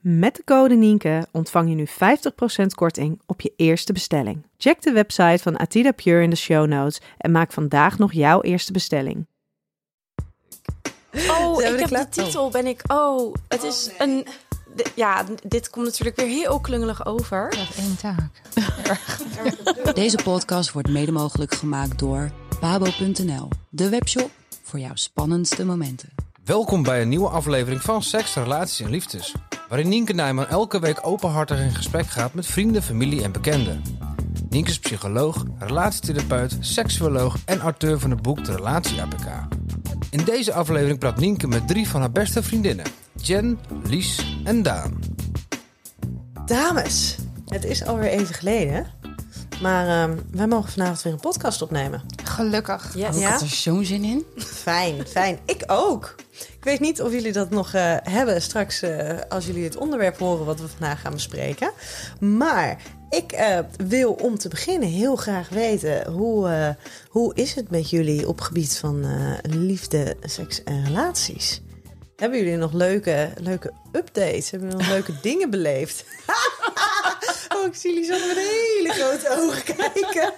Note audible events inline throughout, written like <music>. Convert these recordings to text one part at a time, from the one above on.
Met de code Nienke ontvang je nu 50% korting op je eerste bestelling. Check de website van Atida Pure in de show notes en maak vandaag nog jouw eerste bestelling. Oh, ik heb klaar? de titel, ben ik... Oh, het is een... de- ja, dit komt natuurlijk weer heel klungelig over. één taak. <laughs> Deze podcast wordt mede mogelijk gemaakt door babo.nl, de webshop voor jouw spannendste momenten. Welkom bij een nieuwe aflevering van Seks, Relaties en Liefdes. Waarin Nienke Nijman elke week openhartig in gesprek gaat met vrienden, familie en bekenden. Nienke is psycholoog, relatietherapeut, seksuoloog en auteur van het boek De Relatie APK. In deze aflevering praat Nienke met drie van haar beste vriendinnen. Jen, Lies en Daan. Dames, het is alweer even geleden. Maar ehm, wij mogen vanavond weer een podcast opnemen. Gelukkig. Yes. Ik had er zo'n zin in. Fijn, fijn. Ik ook. Ik weet niet of jullie dat nog eh, hebben straks eh, als jullie het onderwerp horen wat we vandaag gaan bespreken. Maar ik eh, wil om te beginnen heel graag weten hoe, eh, hoe is het met jullie op gebied van eh, liefde, seks en relaties? Hebben jullie nog leuke, leuke updates? Hebben jullie nog leuke <laughs> dingen beleefd? Oh, ik zie jullie zo met hele grote ogen kijken.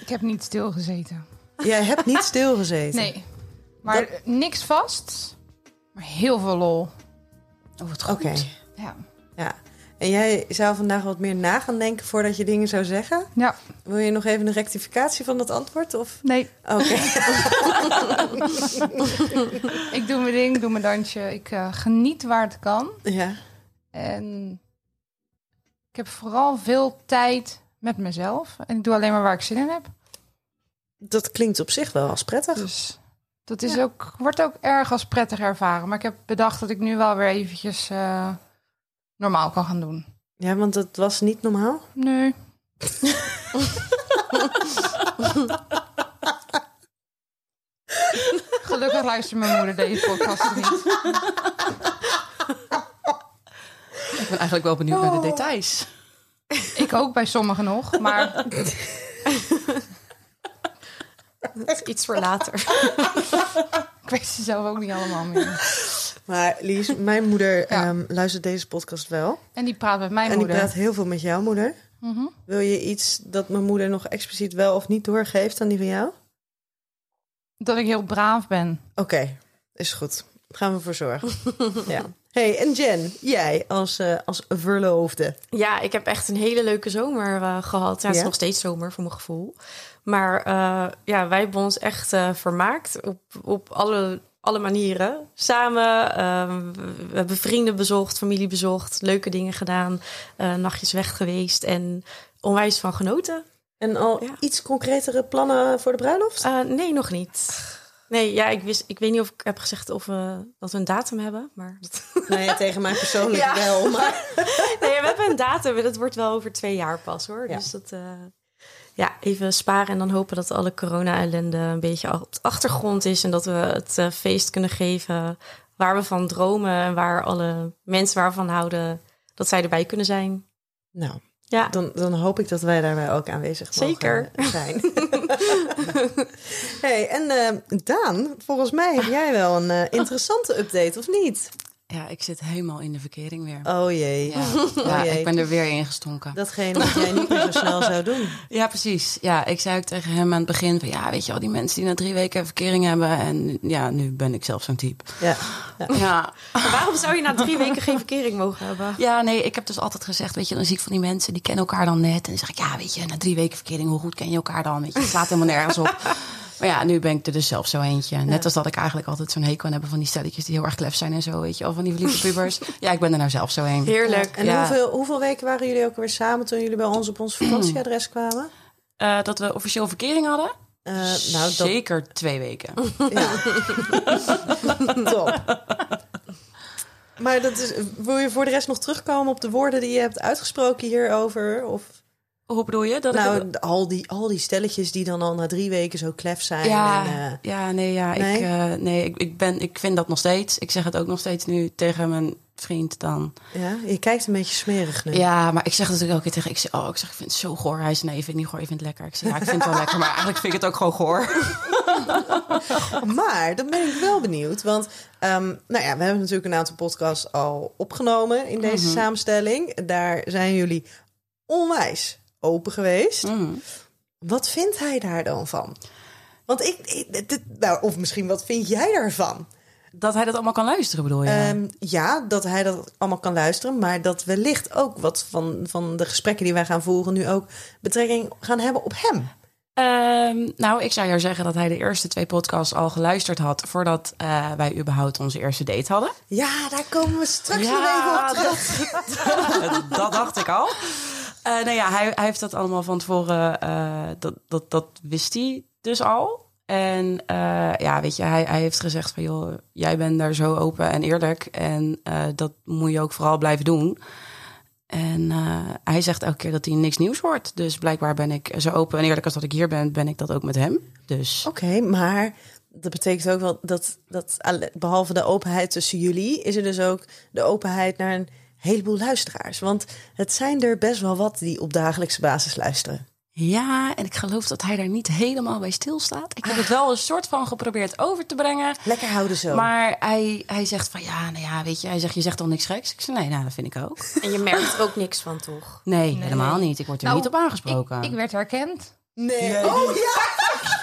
Ik heb niet stilgezeten. Jij hebt niet stilgezeten. Nee. Maar niks vast. Maar heel veel lol. Oh, wat Oké. Ja. Ja. En jij zou vandaag wat meer na gaan denken voordat je dingen zou zeggen. Ja. Wil je nog even een rectificatie van dat antwoord? Of? Nee. Oké. <laughs> <laughs> Ik doe mijn ding, doe mijn dansje. Ik eh, geniet waar het kan. ja. En ik heb vooral veel tijd met mezelf. En ik doe alleen maar waar ik zin in heb. Dat klinkt op zich wel als prettig. Dus dat is ook, wordt ook erg als prettig ervaren. Maar ik heb bedacht dat ik nu wel weer eventjes eh, normaal kan gaan doen. Ja, want dat was niet normaal. Nee. <laughs> Gelukkig luistert mijn moeder deze podcast niet. <laughs> Ik ben eigenlijk wel benieuwd naar de details. Ik ook bij sommigen nog, maar Dat is iets voor later. ik weet ze zelf ook niet allemaal meer. Maar Lies, mijn moeder Ja. ehm, luistert deze podcast wel. En die praat met mijn en die moeder. praat heel veel met jouw moeder. Mhm. Wil je iets dat mijn moeder nog expliciet wel of niet doorgeeft aan die van jou? Dat ik heel braaf ben. Oké, is goed. Gaan we voor zorgen. <laughs> ja. Hey, en Jen, jij als, eh, als verloofde. Ja, ik heb echt een hele leuke zomer eh, gehad. Ja, het is nog steeds zomer voor mijn gevoel. Maar eh, ja, wij hebben ons echt vermaakt op, op alle, alle manieren. Samen, ehm, we hebben vrienden bezocht, familie bezocht, leuke dingen gedaan, nachtjes weg geweest en onwijs van genoten. En al Ja. iets concretere plannen voor de bruiloft? Nee, nog niet. Nee, ja, ik, wist, ik weet niet of ik heb gezegd of we, dat we een datum hebben. Maar <laughs> Nee, tegen mij persoonlijk Ja. wel. Maar... <laughs> nee, we hebben een datum. en Dat wordt wel over twee jaar pas hoor. Ja. Dus dat, eh, ja, even sparen en dan hopen dat alle corona-ellende een beetje op de achtergrond is. En dat we het eh, feest kunnen geven waar we van dromen. En waar alle mensen waarvan houden, dat zij erbij kunnen zijn. Nou, Ja, dan, dan hoop ik dat wij daarbij ook aanwezig Zeker. mogen zijn. <laughs> <laughs> hey, en eh, Daan, volgens mij heb jij wel een eh, interessante update, of niet? Ja, ik zit helemaal in de verkering weer. Oh jee. Ja, Oh jee. ik ben er weer in gestonken. Datgene wat jij niet meer zo snel zou doen. <laughs> Ja, precies. Ja, ik zei ook tegen hem aan het begin van... ja, weet je wel, die mensen die na drie weken verkering hebben... en ja, nu ben ik zelf zo'n type. <laughs> Ja. Ja. Maar waarom zou je na drie weken geen verkering mogen hebben? ja, nee, ik heb dus altijd gezegd... weet je, dan zie ik van die mensen, die kennen elkaar dan net... en dan zeg ik, ja, weet je, na drie weken verkering... hoe goed ken je elkaar dan? Weet je, het slaat helemaal nergens op. <laughs> Maar ja, nu ben ik er dus zelf zo eentje. Net als dat ik eigenlijk altijd zo'n hekel aan heb... van die stelletjes die heel erg klef zijn en zo, weet je... of van die verliefde pubers. <laughs> Ja, ik ben er nou zelf zo een. Heerlijk. En Ja. hoeveel, hoeveel weken waren jullie ook weer samen toen jullie bij ons op ons vakantieadres kwamen? <clears throat> Eh, dat we officieel verkering hadden? Eh, nou, dat, Zeker twee weken. <laughs> ja. <laughs> Top. Maar dat is, wil je voor de rest nog terugkomen op de woorden die je hebt uitgesproken hierover? Of Hoe bedoel je? Dat ik- nou, al die, al die stelletjes die dan al na drie weken zo klef zijn. Ja, En, eh, ja, nee, ja, nee? Ik, eh, nee ik, ik, ben, ik vind dat nog steeds. Ik zeg het ook nog steeds nu tegen mijn vriend dan. ja, je kijkt een beetje smerig nu. Ja, maar ik zeg het natuurlijk ook keer tegen. Ik zeg, oh, ik zeg, ik vind het zo goor. Hij zei, nee, ik vind het niet goor, je vindt het lekker. Ik zeg, ja, ik vind het wel lekker, maar eigenlijk vind ik het ook gewoon goor. <laughs> Maar dan ben ik wel benieuwd. Want ehm, nou ja, we hebben natuurlijk een aantal podcasts al opgenomen in deze Mhm. samenstelling. Daar zijn jullie onwijs open geweest. Mm. Wat vindt hij daar dan van? Want ik, ik- dit- nou, of misschien wat vind jij daarvan? Dat hij dat allemaal kan luisteren, bedoel je? Ehm, ja, dat hij dat allemaal kan luisteren, maar dat wellicht ook wat van, van de gesprekken die wij gaan voeren nu ook betrekking gaan hebben op hem. Ehm, nou, ik zou jou zeggen dat hij de eerste twee podcasts al geluisterd had... voordat eh, wij überhaupt onze eerste date hadden. Ja, daar komen we straks nog even op terug. dat, <laughs> dat dacht ik al. Eh nou ja, hij, hij heeft dat allemaal van tevoren, eh, dat, dat, dat wist hij dus al. En eh, ja, weet je, hij, hij heeft gezegd van joh, jij bent daar zo open en eerlijk. En dat moet je ook vooral blijven doen. En hij zegt elke keer dat hij niks nieuws hoort. Dus blijkbaar ben ik zo open en eerlijk als dat ik hier ben, ben ik dat ook met hem. Dus Oké, maar dat betekent ook wel dat, dat behalve de openheid tussen jullie, is er dus ook de openheid naar een heleboel luisteraars. Want het zijn er best wel wat die op dagelijkse basis luisteren. ja, en ik geloof dat hij daar niet helemaal bij stilstaat. Ik heb het wel een soort van geprobeerd over te brengen. Lekker houden zo. Maar hij, hij zegt van ja, nou ja, weet je, hij zegt je zegt al niks geks. Ik zeg nee, nou dat vind ik ook. En je merkt er ook niks van, toch? Nee, helemaal niet. Ik word er Nou, niet op aangesproken. Ik, ik werd herkend. nee. Oh ja!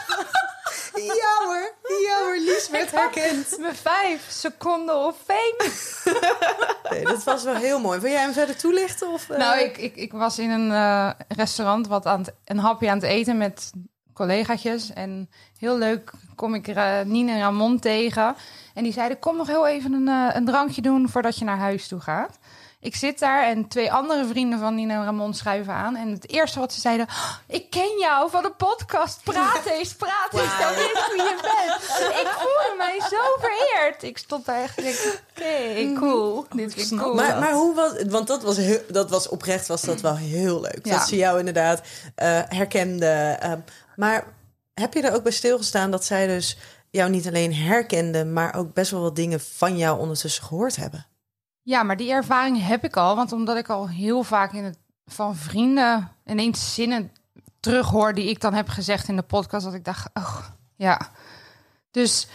Ja hoor, ja hoor, Lies werd herkend. Mijn vijf seconden of fame. <laughs> Nee, dat was wel heel mooi. Wil jij hem verder toelichten? Of, eh? Nou, ik, ik, ik was in een eh, restaurant wat aan het, een hapje aan het eten met collegaatjes. En heel leuk kom ik uh, Nina en Ramon tegen. En die zeiden, kom nog heel even een, eh, een drankje doen voordat je naar huis toe gaat. Ik zit daar en twee andere vrienden van Nina en Ramon schuiven aan. En het eerste wat ze zeiden, "Oh, ik ken jou van de podcast. Praat eens, praat eens, dan weet je bent. Ik voelde mij zo vereerd. Ik stond daar echt en oké, cool. Dit vind ik cool. Maar, maar hoe was Want dat was, heel, dat was oprecht was dat wel heel leuk. Ja. Dat ze jou inderdaad eh, herkenden. ehm, maar heb je er ook bij stilgestaan dat zij dus jou niet alleen herkenden, maar ook best wel wat dingen van jou ondertussen gehoord hebben? Ja, maar die ervaring heb ik al. Want omdat ik al heel vaak in het, van vrienden ineens zinnen terughoor die ik dan heb gezegd in de podcast, dat ik dacht, oh ja. Dus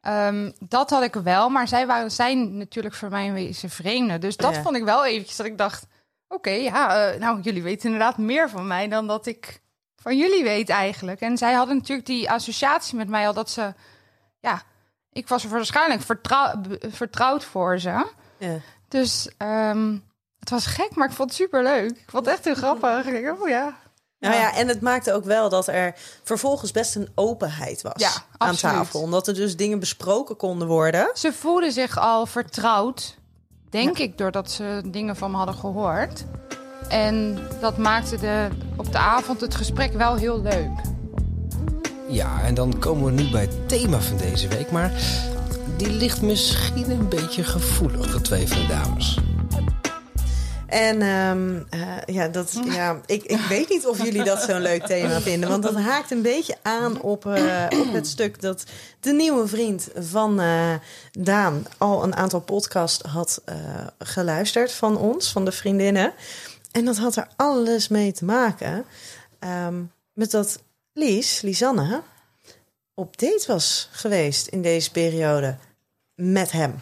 ehm, dat had ik wel. Maar zij waren, zijn natuurlijk voor mij een wezen vreemden. Dus dat Ja. vond ik wel eventjes dat ik dacht, oké, ja, eh, nou, jullie weten inderdaad meer van mij dan dat ik van jullie weet eigenlijk. En zij hadden natuurlijk die associatie met mij al dat ze, ja, ik was er waarschijnlijk vertrouw, vertrouwd voor ze. Ja. Dus ehm, het was gek, maar ik vond het super leuk. Ik vond het echt heel <laughs> grappig. Ik oh ja. Nou ja, en het maakte ook wel dat er vervolgens best een openheid was Ja, aan absoluut. tafel. Omdat er dus dingen besproken konden worden. Ze voelden zich al vertrouwd, denk ik, doordat ze dingen van me hadden gehoord. En dat maakte de, op de avond het gesprek wel heel leuk. Ja, en dan komen we nu bij het thema van deze week. Maar die ligt misschien een beetje gevoelig, de twee van dames. En ehm, eh, ja, dat, ja ik, ik weet niet of jullie dat zo'n leuk thema vinden. Want dat haakt een beetje aan op, eh, op het stuk dat de nieuwe vriend van eh, Daan al een aantal podcasts had geluisterd van ons, van de vriendinnen. En dat had er alles mee te maken ehm, met dat Lies, Lisanne, op date was geweest in deze periode met hem.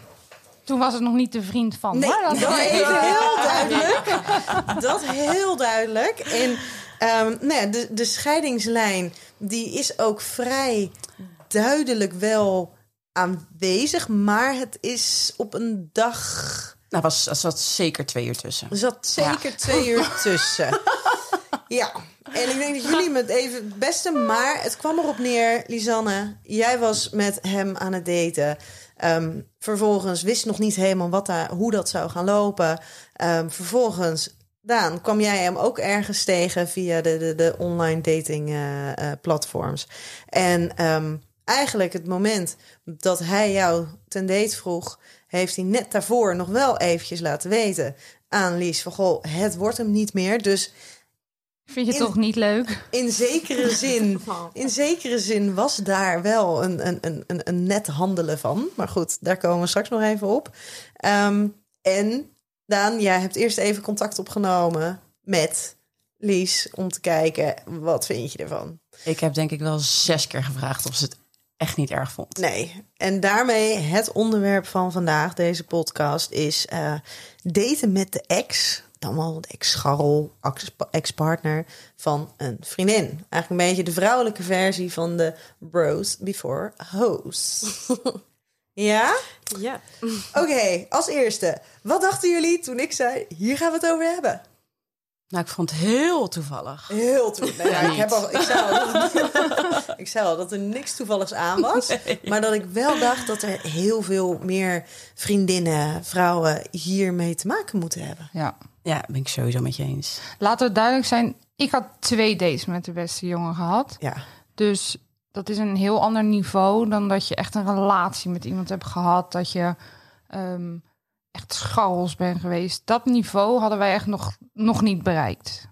Toen was het nog niet de vriend van. Nee, maar dat dat even heel duidelijk. Dat heel duidelijk. En ehm, nou ja, de, de scheidingslijn die is ook vrij duidelijk wel aanwezig, maar het is op een dag. Nou, was, er zat zeker twee uur tussen. Er zat zeker twee uur tussen. <laughs> Ja, en ik denk dat jullie me even het beste, maar het kwam erop neer, Lisanne. Jij was met hem aan het daten. Ehm, vervolgens wist nog niet helemaal wat daar, hoe dat zou gaan lopen. Ehm, vervolgens, Daan, kwam jij hem ook ergens tegen via de, de, de online dating eh, eh, platforms. En ehm, eigenlijk het moment dat hij jou ten date vroeg, heeft hij net daarvoor nog wel eventjes laten weten aan Lies van goh, het wordt hem niet meer. Dus Vind je In- toch niet leuk? in zekere <laughs> zin, in zekere zin was daar wel een, een, een, een, een net handelen van. Maar goed, daar komen we straks nog even op. Ehm, en Daan, jij hebt eerst even contact opgenomen met Lies om te kijken wat vind je ervan. Ik heb denk ik wel zes keer gevraagd of ze het echt niet erg vond. Nee, en daarmee het onderwerp van vandaag, deze podcast, is eh, daten met de ex. Wel de ex-scharrel, ex- ex-partner van een vriendin. Eigenlijk een beetje de vrouwelijke versie van de bros before hoes. <laughs> ja? Ja. Oké, als eerste. Wat dachten jullie toen ik zei, hier gaan we het over hebben? Nou, ik vond het heel toevallig. Heel toevallig. <laughs> Nou ja, ik, heb al, ik, zei al dat, <laughs> ik zei al dat er niks toevalligs aan was. Maar dat ik wel dacht dat er heel veel meer vriendinnen, vrouwen hiermee te maken moeten hebben. Ja. Ja, ben ik sowieso met je eens. Laten we duidelijk zijn. Ik had twee dates met de beste jongen gehad. Ja, Dus dat is een heel ander niveau dan dat je echt een relatie met iemand hebt gehad. Dat je ehm, echt scharrels bent geweest. Dat niveau hadden wij echt nog, nog niet bereikt.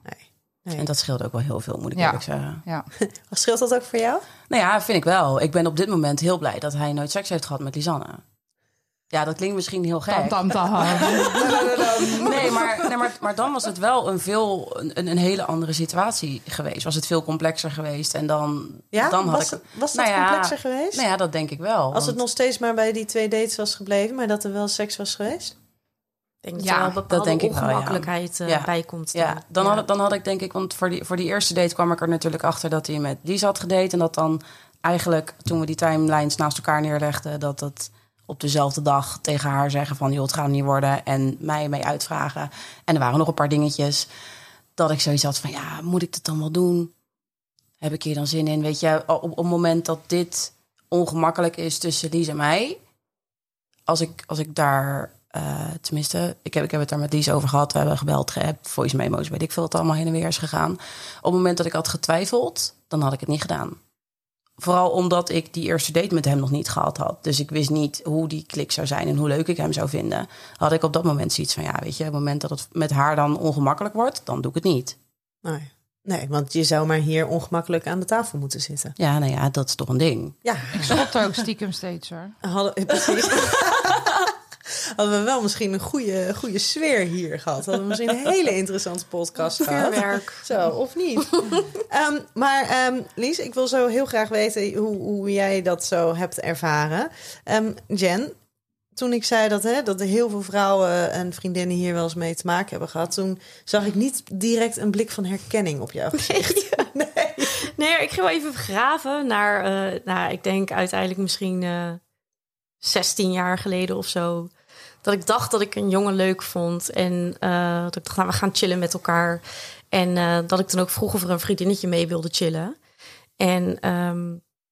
nee. En dat scheelt ook wel heel veel, moet ik Ja. eerlijk zeggen. Ja. <laughs> Scheelt dat ook voor jou? Nou ja, vind ik wel. Ik ben op dit moment heel blij dat hij nooit seks heeft gehad met Lisanne. Ja, dat klinkt misschien heel gek. Tam, tam, tam. <laughs> Nee, maar, nee maar, maar dan was het wel een, veel, een, een hele andere situatie geweest. Was het veel complexer geweest. En dan, Ja, dan had was, ik... was dat Nou ja, complexer geweest? Nou ja, dat denk ik wel. Als het nog steeds maar bij die twee dates was gebleven, maar dat er wel seks was geweest? Ik denk dat Ja, er wel dat bepaalde denk ik wel, ja. ongemakkelijkheid Ja. bij komt. Ja, dan, Had, dan had ik denk ik, want voor die, voor die eerste date kwam ik er natuurlijk achter dat hij met Lies had gedate. En dat dan eigenlijk, toen we die timelines naast elkaar neerlegden, dat dat op dezelfde dag tegen haar zeggen van, joh, het gaat niet worden. En mij mee uitvragen. En er waren nog een paar dingetjes dat ik zoiets had van, ja, moet ik dat dan wel doen? Heb ik hier dan zin in? Weet je, op, het moment dat dit ongemakkelijk is tussen Lies en mij, als ik, als ik daar, eh, tenminste, ik heb, ik heb het daar met Lies over gehad. We hebben gebeld, geappt, voice memo's, weet ik veel wat allemaal heen en weer is gegaan. Op het moment dat ik had getwijfeld, dan had ik het niet gedaan. Vooral omdat ik die eerste date met hem nog niet gehad had. Dus ik wist niet hoe die klik zou zijn en hoe leuk ik hem zou vinden. Had ik op dat moment zoiets van, ja, weet je, op het moment dat het met haar dan ongemakkelijk wordt, dan doe ik het niet. Nee. nee, want je zou maar hier ongemakkelijk aan de tafel moeten zitten. Ja, nou ja, dat is toch een ding. Ja, Ik schopte ook stiekem steeds hoor. <laughs> precies. Hadden we wel misschien een goede, goede sfeer hier gehad. Hadden we misschien een hele interessante podcast gehad. Vuurwerk. Zo, of niet? <laughs> Ehm, maar ehm, Lies, ik wil zo heel graag weten hoe, hoe jij dat zo hebt ervaren. Ehm, Jen, toen ik zei dat, hè, dat er heel veel vrouwen en vriendinnen hier wel eens mee te maken hebben gehad... toen zag ik niet direct een blik van herkenning op jouw gezicht. <laughs> <laughs> Nee. Nee, ik ga wel even graven naar, eh, nou, ik denk uiteindelijk misschien eh 16 jaar geleden of zo. Dat ik dacht dat ik een jongen leuk vond. En eh, dat ik dacht, nou, we gaan chillen met elkaar. En eh, dat ik dan ook vroeg of er een vriendinnetje mee wilde chillen. En ehm,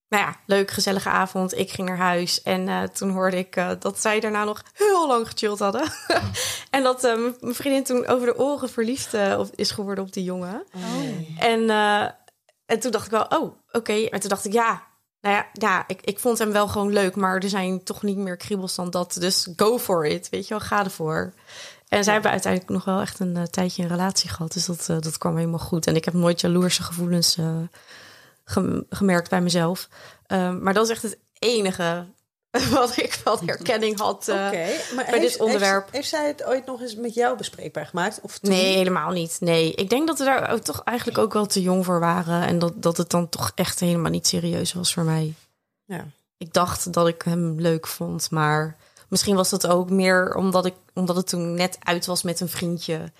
nou ja, leuk, gezellige avond. Ik ging naar huis. En eh, toen hoorde ik dat zij daarna nog heel lang gechilled hadden. <laughs> en dat mijn vriendin toen over de oren verliefd is geworden op die jongen. En, eh, en toen dacht ik wel, oh, oké. En toen dacht ik, ja, nou ja, ja ik, ik vond hem wel gewoon leuk, maar er zijn toch niet meer kriebels dan dat. Dus go for it, weet je wel, ga ervoor. En zij hebben uiteindelijk nog wel echt een eh, tijdje een relatie gehad. Dus dat, eh, dat kwam helemaal goed. En ik heb nooit jaloerse gevoelens eh, gem- gemerkt bij mezelf. Ehm, maar dat is echt het enige <laughs> wat ik van herkenning had. Oké, maar bij dit onderwerp. Heeft, heeft zij het ooit nog eens met jou bespreekbaar gemaakt? Of toen? Nee, helemaal niet. Nee, ik denk dat we daar ook toch eigenlijk ook wel te jong voor waren. En dat, dat het dan toch echt helemaal niet serieus was voor mij. Ja. Ik dacht dat ik hem leuk vond, maar misschien was dat ook meer omdat, ik, omdat het toen net uit was met een vriendje.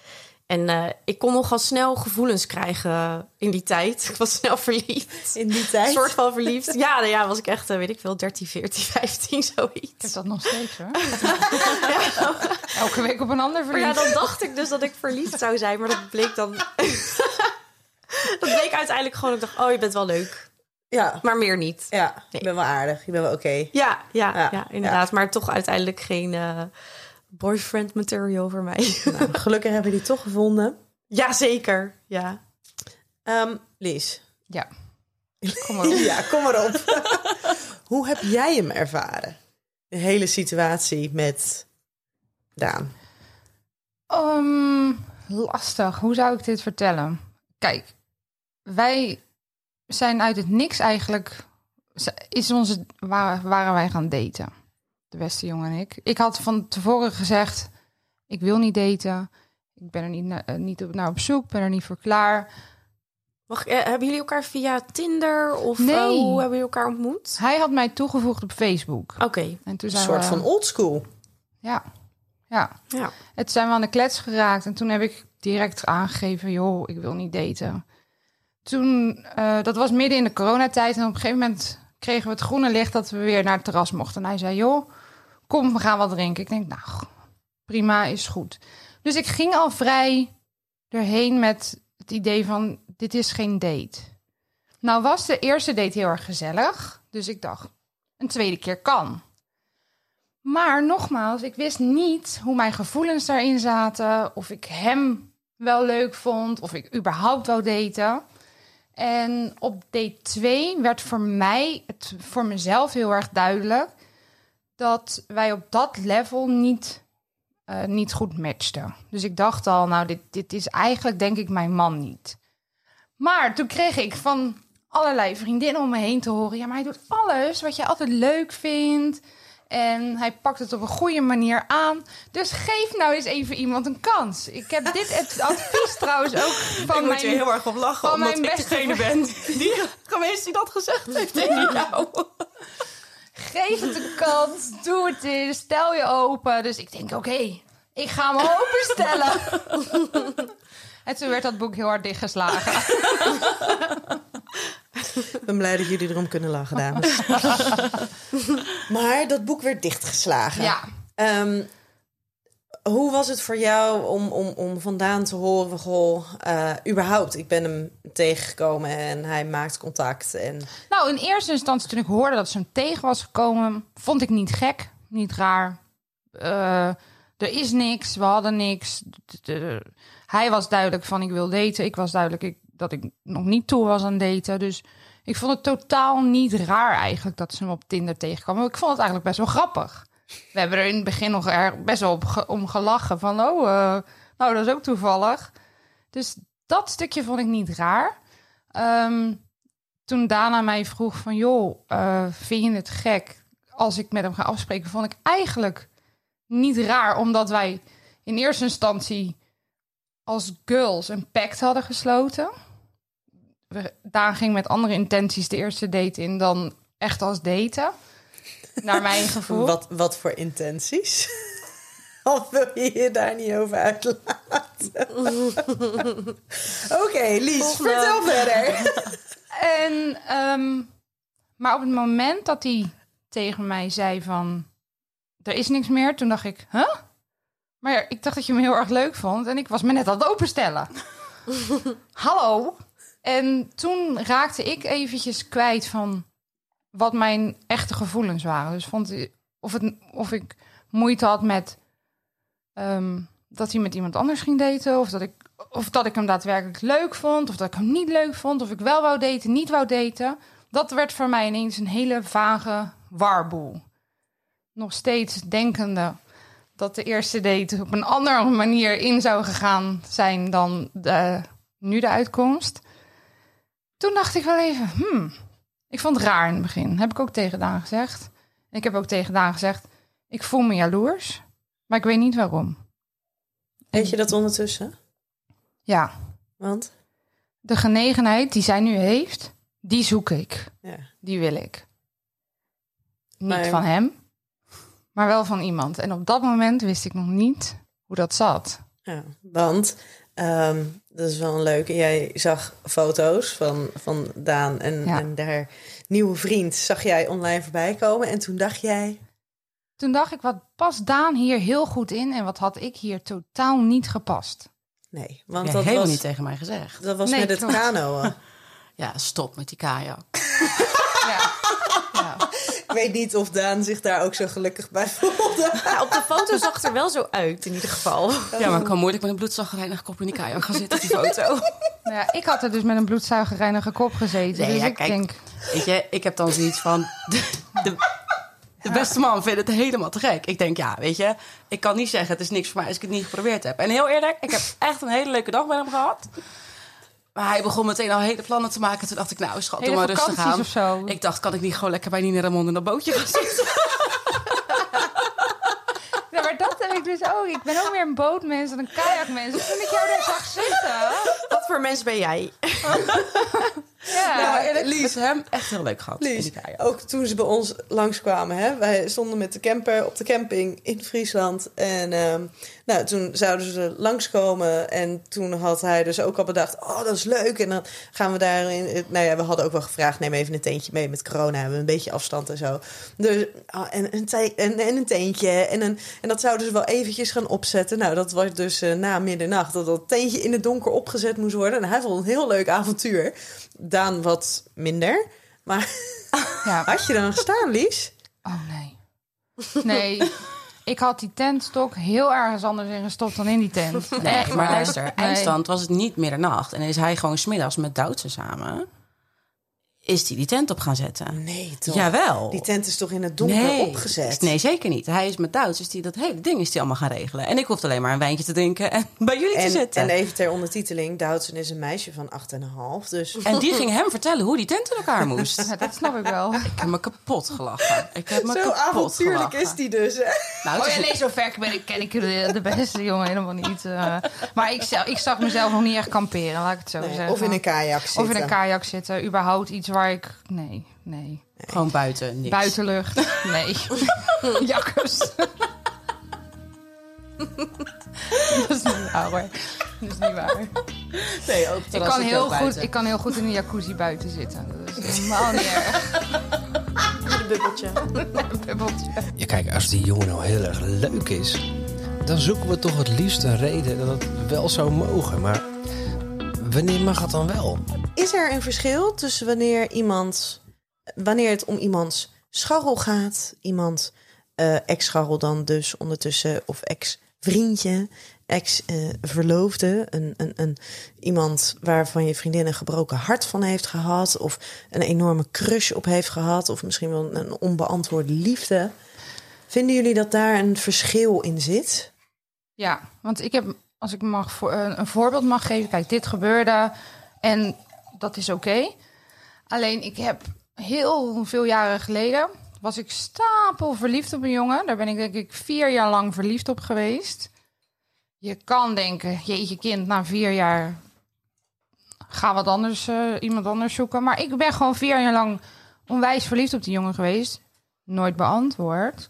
En eh, ik kon nogal snel gevoelens krijgen in die tijd. <laughs> Ik was snel verliefd. In die Een tijd? soort van verliefd. Ja, nou ja, was ik echt, eh, weet ik veel, 13, 14, 15, Ik heb zoiets. dat nog steeds hoor. <laughs> <laughs> Elke week op een ander Maar ja, verliefd. dan dacht ik dus dat ik verliefd zou zijn. Maar dat bleek dan... dat bleek uiteindelijk gewoon, ik dacht, oh, je bent wel leuk. Ja. Maar meer niet. Ja, Nee. je bent wel aardig. Je bent wel oké. Ja, ja, Ja, ja, inderdaad. Maar toch uiteindelijk geen eh, boyfriend material voor mij. <laughs> Nou, gelukkig hebben we die toch gevonden. ja, zeker. Ja. Ehm Lies. Ja. Kom maar <laughs> op. Ja, kom maar op. <laughs> Hoe heb jij hem ervaren? De hele situatie met Daan. Ehm, lastig. Hoe zou ik dit vertellen? Kijk, wij zijn uit het niks eigenlijk. Is onze, waar, waren wij gaan daten? De beste jongen en ik. Ik had van tevoren gezegd: ik wil niet daten. Ik ben er niet, na- eh, niet op, naar op zoek. Ben er niet voor klaar. Wacht, eh, hebben jullie elkaar via Tinder of Nee. eh, hoe hebben jullie elkaar ontmoet? Hij had mij toegevoegd op Facebook. Oké, En toen Een zijn soort we, van oldschool. Ja, ja. ja. Het zijn we aan de klets geraakt. En toen heb ik direct aangegeven, joh, ik wil niet daten. Toen, eh, dat was midden in de coronatijd. En op een gegeven moment kregen we het groene licht dat we weer naar het terras mochten. En hij zei, joh, kom, we gaan wat drinken. Ik denk, nou, prima, is goed. Dus ik ging al vrij erheen met het idee van, dit is geen date. Nou was de eerste date heel erg gezellig. Dus ik dacht, een tweede keer kan. Maar nogmaals, ik wist niet hoe mijn gevoelens daarin zaten. Of ik hem wel leuk vond. Of ik überhaupt wou daten. En op date 2 werd voor mij, het voor mezelf heel erg duidelijk... dat wij op dat level niet, eh, niet goed matchten. Dus ik dacht al, nou, dit, dit is eigenlijk denk ik mijn man niet. Maar toen kreeg ik van allerlei vriendinnen om me heen te horen... ja, maar hij doet alles wat jij altijd leuk vindt... En hij pakt het op een goede manier aan. Dus geef nou eens even iemand een kans. Ik heb dit <laughs> advies trouwens ook van ik moet mijn... er heel erg op lachen, omdat mijn ik beste degene ben die <laughs> geweest die dat gezegd <laughs> heeft tegen jou. Geef het een kans. Doe het eens. Stel je open. Dus ik denk, oké, ik ga me openstellen. <laughs> en toen werd dat boek heel hard dichtgeslagen. Ik ben blij dat jullie erom kunnen lachen, dames. <laughs> maar dat boek werd dichtgeslagen. Ja. Ehm, hoe was het voor jou om, om, om vandaan te horen. Goh, eh, überhaupt, ik ben hem tegengekomen en hij maakt contact. En Nou, in eerste instantie toen ik hoorde dat ze hem tegen was gekomen... vond ik niet gek, niet raar. Eh, er is niks, we hadden niks. Hij was duidelijk van ik wil daten. Ik was duidelijk ik, dat ik nog niet toe was aan daten. Dus ik vond het totaal niet raar eigenlijk dat ze hem op Tinder tegenkwam. Ik vond het eigenlijk best wel grappig. We hebben er in het begin nog er best wel om gelachen. Van, oh, eh, nou, dat is ook toevallig. Dus dat stukje vond ik niet raar. Ehm, toen Dana mij vroeg van... joh, eh, vind je het gek als ik met hem ga afspreken... vond ik eigenlijk niet raar... omdat wij in eerste instantie als girls een pact hadden gesloten. Daan ging met andere intenties de eerste date in... dan echt als daten. Naar mijn gevoel. wat, wat voor intenties? <laughs> of wil je je daar niet over uitlaten? Oké, Lies, vertel verder. <laughs> En, ehm, maar op het moment dat hij tegen mij zei van... er is niks meer, toen dacht ik, huh? Maar ik dacht dat je me heel erg leuk vond en ik was me net aan het openstellen. <laughs> Hallo? En toen raakte ik eventjes kwijt van wat mijn echte gevoelens waren. Dus vond of, het, of ik moeite had met ehm, dat hij met iemand anders ging daten... of dat ik of dat ik hem daadwerkelijk leuk vond, of dat ik hem niet leuk vond, of ik wel wou daten, niet wou daten. Dat werd voor mij ineens een hele vage warboel. Nog steeds denkende dat de eerste date op een andere manier in zou gegaan zijn dan de, nu de uitkomst. Toen dacht ik wel even, hmm, ik vond het raar in het begin. Heb ik ook tegen Daan gezegd. Ik heb ook tegen Daan gezegd, ik voel me jaloers, maar ik weet niet waarom. Weet je dat ondertussen? Ja, Want? de genegenheid die zij nu heeft, die zoek ik. Ja. Die wil ik. Niet Maar- van hem, maar wel van iemand. En op dat moment wist ik nog niet hoe dat zat. Ja, want ehm, dat is wel een leuke. Jij zag foto's van, van Daan en, Ja. en haar nieuwe vriend. Zag jij online voorbij komen en toen dacht jij... Toen dacht ik, wat past Daan hier heel goed in en wat had ik hier totaal niet gepast? Nee, want Ja, dat helemaal was, niet tegen mij gezegd. dat was Nee, met het kanoën. <laughs> Ja, stop met die kajak. <laughs> Ja. ja. Ik weet niet of Daan zich daar ook zo gelukkig bij voelde. Ja, op de foto zag het er wel zo uit, in ieder geval. Ja, maar ik kan moeilijk met een bloedzaggerijnig kop in die kajak gaan zitten op die foto. Nou ja, ik had er dus met een bloedzuigerreinige kop gezeten. Nee, dus ja, ik kijk. denk, Weet je, ik heb dan zoiets van... De, de, de beste man vindt het helemaal te gek. Ik denk, ja, weet je... Ik kan niet zeggen, het is niks voor mij als ik het niet geprobeerd heb. En heel eerlijk, ik heb echt een hele leuke dag met hem gehad. Maar hij begon meteen al hele plannen te maken. Toen dacht ik, nou schat, doe hele maar rustig aan. of zo. Ik dacht, kan ik niet gewoon lekker bij Nina Ramon in dat bootje gaan <laughs> zitten? Ja, maar dat heb ik dus ook. Ik ben ook meer een bootmens dan een kajakmens. Dus toen ik jou daar zag zitten... Wat voor mens ben jij? <laughs> Ja, maar eerlijk, Lies, hem echt heel leuk gehad Lies, ook toen ze bij ons langskwamen, hè, wij stonden met de camper op de camping in Friesland. En ehm, nou, toen zouden ze langskomen. En toen had hij dus ook al bedacht: Oh, dat is leuk. En dan gaan we daarin. Nou ja, we hadden ook wel gevraagd: neem even een teentje mee met corona. Hebben we een beetje afstand en zo. Dus, ah, en, een te- en, en een teentje. En, een, en dat zouden ze wel eventjes gaan opzetten. Nou, dat was dus eh, na middernacht dat dat teentje in het donker opgezet moest worden. En hij vond het een heel leuk avontuur. Daan wat minder. Maar <laughs> ja. had je dan gestaan, Lies? Oh nee. Nee. Ik had die tentstok heel ergens anders in gestopt dan in die tent. Nee, maar luister, Nee. eindstand was het niet middernacht. En is hij gewoon smiddags met Duitse samen... is hij die tent op gaan zetten. Nee, toch? Jawel. Die tent is toch in het donker nee. opgezet? Nee, zeker niet. Hij is met Duits, dus die, dat hele ding is die allemaal gaan regelen. En ik hoefde alleen maar een wijntje te drinken en <laughs> bij jullie te En, zitten. en En, even ter ondertiteling, Doudsen is een meisje van 8,5. Dus die ging hem vertellen hoe die tent in elkaar moest. Ja, dat snap ik wel. Ik heb me kapot gelachen. Ik heb me zo kapot avontuurlijk gelachen. is die dus. Hè? Nou, Oh ja, nee, zo ver ben ik, ken ik de, de beste jongen helemaal niet. eh. maar ik, ik zag mezelf nog niet echt kamperen, laat ik het zo Nee, zeggen. of in een kajak zitten. Of in een kajak zitten. Überhaupt iets waar ik... Nee, nee. gewoon buiten, niks. Buitenlucht. Nee. <laughs> Jakkers. <laughs> dat is niet waar hoor. Dat is niet waar. Nee, ook Ik kan, heel goed, ik kan heel goed in een jacuzzi buiten zitten. Dat is helemaal niet erg. Een bubbeltje. <laughs> Een bubbeltje. Ja, kijk, als die jongen nou heel erg leuk is, dan zoeken we toch het liefst een reden dat het wel zou mogen. Maar wanneer mag het dan wel? Is er een verschil tussen wanneer iemand, wanneer het om iemands scharrel gaat, iemand eh, ex-scharrel dan dus ondertussen, of ex-vriendje, ex-verloofde, een, een, een, iemand waarvan je vriendin een gebroken hart van heeft gehad, of een enorme crush op heeft gehad, of misschien wel een onbeantwoorde liefde. Vinden jullie dat daar een verschil in zit? Ja, want ik heb, als ik mag voor, een, een voorbeeld mag geven, kijk, dit gebeurde en dat is oké. Alleen ik heb heel veel jaren geleden was ik stapel verliefd op een jongen. Daar ben ik denk ik vier jaar lang verliefd op geweest. Je kan denken, jeetje kind, na vier jaar ga wat anders, eh, iemand anders zoeken. Maar ik ben gewoon vier jaar lang onwijs verliefd op die jongen geweest. Nooit beantwoord.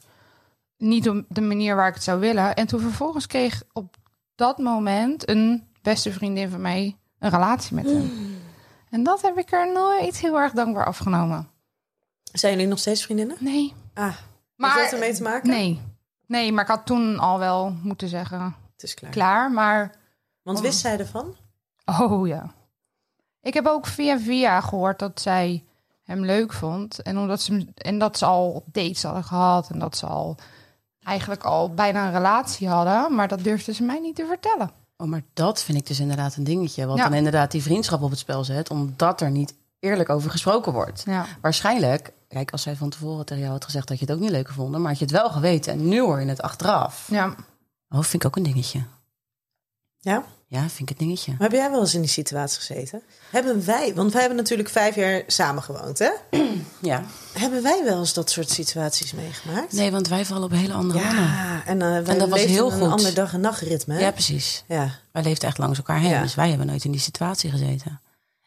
Niet op de manier waar ik het zou willen. En toen vervolgens kreeg op dat moment een beste vriendin van mij een relatie met hem. En dat heb ik er nooit heel erg dankbaar afgenomen. Zijn jullie nog steeds vriendinnen? Nee. Ah, Maar heeft dat ermee te maken? Nee. Nee, maar ik had toen al wel moeten zeggen, Het is klaar. klaar. Maar Want wist zij ervan? Oh ja. Ik heb ook via via gehoord dat zij hem leuk vond. En, omdat ze, en dat ze al dates hadden gehad. En dat ze al eigenlijk al bijna een relatie hadden. Maar dat durfde ze mij niet te vertellen. Oh, maar dat vind ik dus inderdaad een dingetje. Wat Ja. dan inderdaad die vriendschap op het spel zet. Omdat er niet eerlijk over gesproken wordt. Ja. Waarschijnlijk, kijk, als zij van tevoren tegen jou had gezegd dat je het ook niet leuk vond, maar had je het wel geweten en nu hoor je het achteraf. Ja. Oh, vind ik ook een dingetje. Ja? Ja, vind ik een dingetje. Maar heb jij wel eens in die situatie gezeten? Hebben wij, want wij hebben natuurlijk vijf jaar samen gewoond, hè? <clears throat> Ja. Hebben wij wel eens dat soort situaties meegemaakt? Nee, want wij vallen op hele andere mannen. Ja, en, wij En dat was heel een goed. ander dag- en nachtritme. Ja, precies. ja. Wij leefden echt langs elkaar heen. Ja. Dus wij hebben nooit in die situatie gezeten.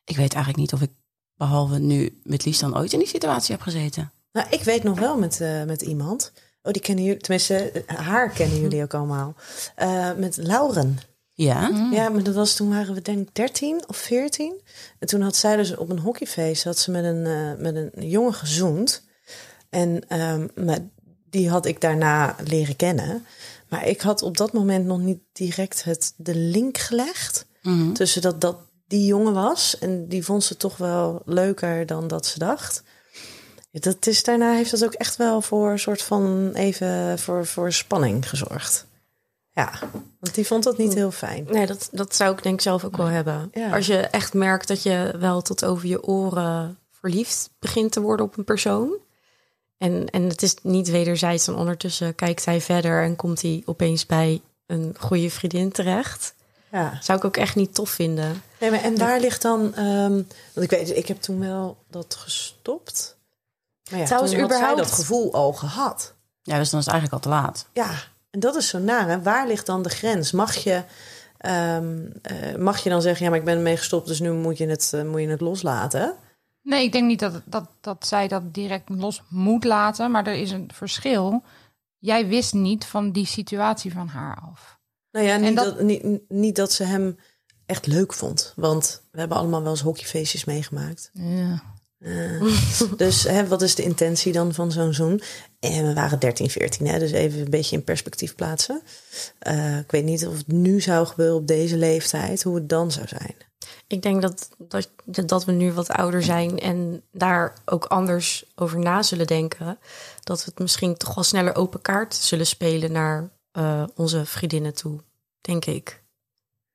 Ik weet eigenlijk niet of ik, behalve nu met Lies, dan ooit in die situatie heb gezeten. Nou, ik weet nog wel met, eh, met iemand Oh, die kennen jullie, tenminste, eh, haar kennen jullie ook allemaal. Met Lauren. Ja. Ja, maar dat was toen waren we denk ik 13 of 14. En toen had zij dus op een hockeyfeest had ze met een, eh, met een jongen gezoend. En ehm, maar die had ik daarna leren kennen. Maar ik had op dat moment nog niet direct het, de link gelegd Mhm. tussen dat dat die jongen was. En die vond ze toch wel leuker dan dat ze dacht. Dat is, daarna heeft dat ook echt wel voor een soort van even voor, voor spanning gezorgd. Ja, want die vond dat niet heel fijn. Nee, dat, dat zou ik denk ik zelf ook wel hebben. Ja. Als je echt merkt dat je wel tot over je oren verliefd begint te worden op een persoon. En, en het is niet wederzijds. Dan ondertussen kijkt hij verder en komt hij opeens bij een goede vriendin terecht. Ja. Zou ik ook echt niet tof vinden. Nee, maar en waar ligt dan... ehm, want ik weet, ik heb toen wel dat gestopt. Maar ja, Trouwens, toen had zij überhaupt- dat gevoel al gehad. ja, dus dan is het eigenlijk al te laat. Ja, en dat is zo naar. Hè? Waar ligt dan de grens? Mag je, ehm, eh, mag je dan zeggen, ja, maar ik ben ermee gestopt, dus nu moet je het, eh, moet je het loslaten? Nee, ik denk niet dat, dat, dat zij dat direct los moet laten. Maar er is een verschil. Jij wist niet van die situatie van haar af. Nou ja, niet, dat- dat... niet, niet dat ze hem echt leuk vond. Want we hebben allemaal wel eens hockeyfeestjes meegemaakt. Ja. Eh, dus hè, wat is de intentie dan van zo'n zoen? En we waren 13, 14, hè, dus even een beetje in perspectief plaatsen. Eh, ik weet niet of het nu zou gebeuren op deze leeftijd, hoe het dan zou zijn. Ik denk dat, dat, dat we nu wat ouder zijn en daar ook anders over na zullen denken. Dat we het misschien toch wel sneller open kaart zullen spelen naar eh, onze vriendinnen toe, denk ik.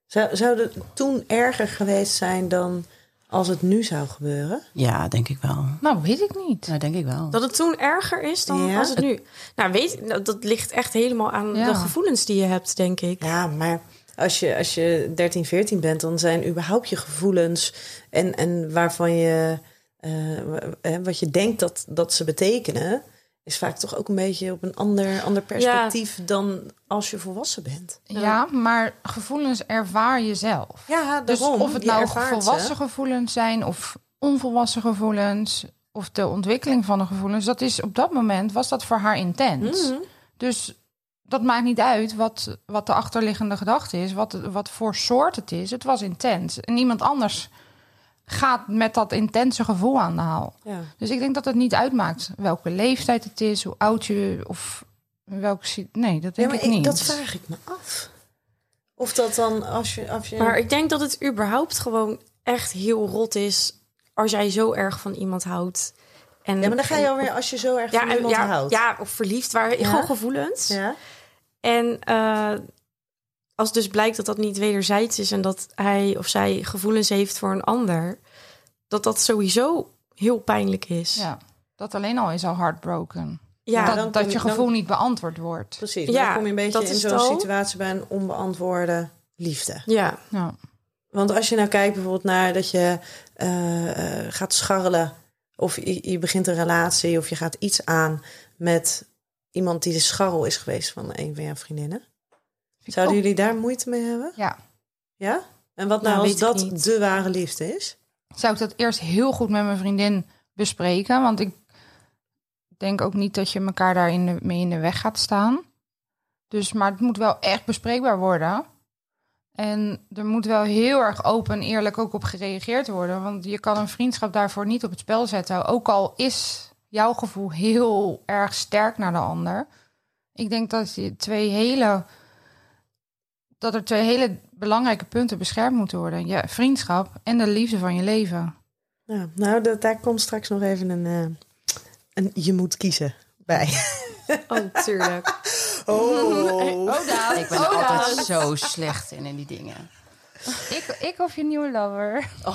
Zou, zou het toen erger geweest zijn dan als het nu zou gebeuren? Ja, denk ik wel. Nou, weet ik niet. Ja, denk ik wel. Dat het toen erger is dan Ja. als het nu. Nou, weet nou, dat ligt echt helemaal aan Ja. de gevoelens die je hebt, denk ik. Ja, maar als je, als je 13, 14 bent, dan zijn überhaupt je gevoelens en, en waarvan je, eh, hè, wat je denkt dat, dat ze betekenen, is vaak toch ook een beetje op een ander, ander perspectief dan als je volwassen bent. Ja, maar gevoelens ervaar je zelf. Ja, Dus of het nou ervaart volwassen gevoelens zijn of onvolwassen gevoelens of de ontwikkeling van de gevoelens, dat is op dat moment was dat voor haar intens. Mhm. Dus dat maakt niet uit wat, wat de achterliggende gedachte is, wat, wat voor soort het is. Het was intens. En iemand anders gaat met dat intense gevoel aan de haal. Ja. Dus ik denk dat het niet uitmaakt welke leeftijd het is, hoe oud je of welke. Nee, dat Ja, denk maar ik ik, niet. dat vraag ik me af. Of dat dan als je... Als je Maar ik denk dat het überhaupt gewoon echt heel rot is als jij zo erg van iemand houdt. En, ja, maar dan ga je alweer als je zo erg ja, van iemand ja, houdt. ja, of verliefd, waar Ja. gewoon gevoelens. Ja? En eh, als dus blijkt dat dat niet wederzijds is en dat hij of zij gevoelens heeft voor een ander, dat dat sowieso heel pijnlijk is. Ja, dat alleen al is al heartbroken. Ja, dat, dan dat je- dan- gevoel niet beantwoord wordt. Precies. Ja, dan kom je een beetje dat in is zo'n situatie bij een onbeantwoorde liefde. ja. Ja. Want als je nou kijkt bijvoorbeeld naar dat je eh, eh, gaat scharrelen... of je, je begint een relatie of je gaat iets aan met iemand die de scharrel is geweest van een van jouw vriendinnen. Zouden jullie daar moeite mee hebben? Ja. Ja? En wat Nou, nou als dat de ware liefde is? Zou ik dat eerst heel goed met mijn vriendin bespreken? Want ik denk ook niet dat je elkaar daar in de, mee in de weg gaat staan. Dus, maar het moet wel echt bespreekbaar worden. En er moet wel heel erg open en eerlijk ook op gereageerd worden. Want je kan een vriendschap daarvoor niet op het spel zetten. Ook al is jouw gevoel heel erg sterk naar de ander. Ik denk dat je twee hele. Dat er twee hele belangrijke punten beschermd moeten worden. Je vriendschap en de liefde van je leven. Ja, nou, dat, daar komt straks nog even een, eh, een je moet kiezen bij. Oh, tuurlijk. <laughs> Oh, Ik ben er altijd zo slecht in, in die dingen. Ik, ik of je nieuwe lover. <laughs>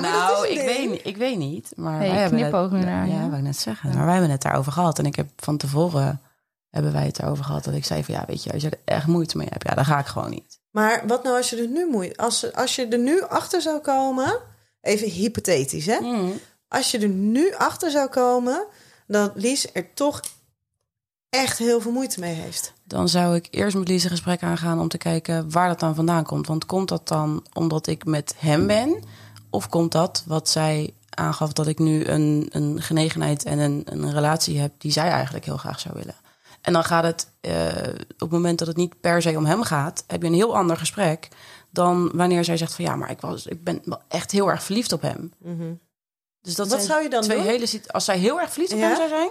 nou, ik weet, niet- ik weet niet. Maar Hey, wij hebben het, nu naar. Ja, wou ik net zeggen. Maar wij hebben het daarover gehad. En ik heb van tevoren hebben wij het erover gehad. Dat ik zei van ja, weet je, als je er echt moeite mee hebt, ja, dan ga ik gewoon niet. Maar wat nou als je er nu moeite... Als, als je er nu achter zou komen... Even hypothetisch, hè? Als je er nu achter zou komen... dat Lies er toch echt heel veel moeite mee heeft. Dan zou ik eerst met Lies een gesprek aangaan om te kijken waar dat dan vandaan komt. Want komt dat dan omdat ik met hem ben? Of komt dat wat zij aangaf dat ik nu een, een genegenheid en een, een relatie heb die zij eigenlijk heel graag zou willen. En dan gaat het, eh, op het moment dat het niet per se om hem gaat, heb je een heel ander gesprek dan wanneer zij zegt van ja, maar ik, was, ik ben wel echt heel erg verliefd op hem. Dus dat Wat zijn zou je dan twee doen? hele Als zij heel erg verliefd op Ja? hem zou zijn?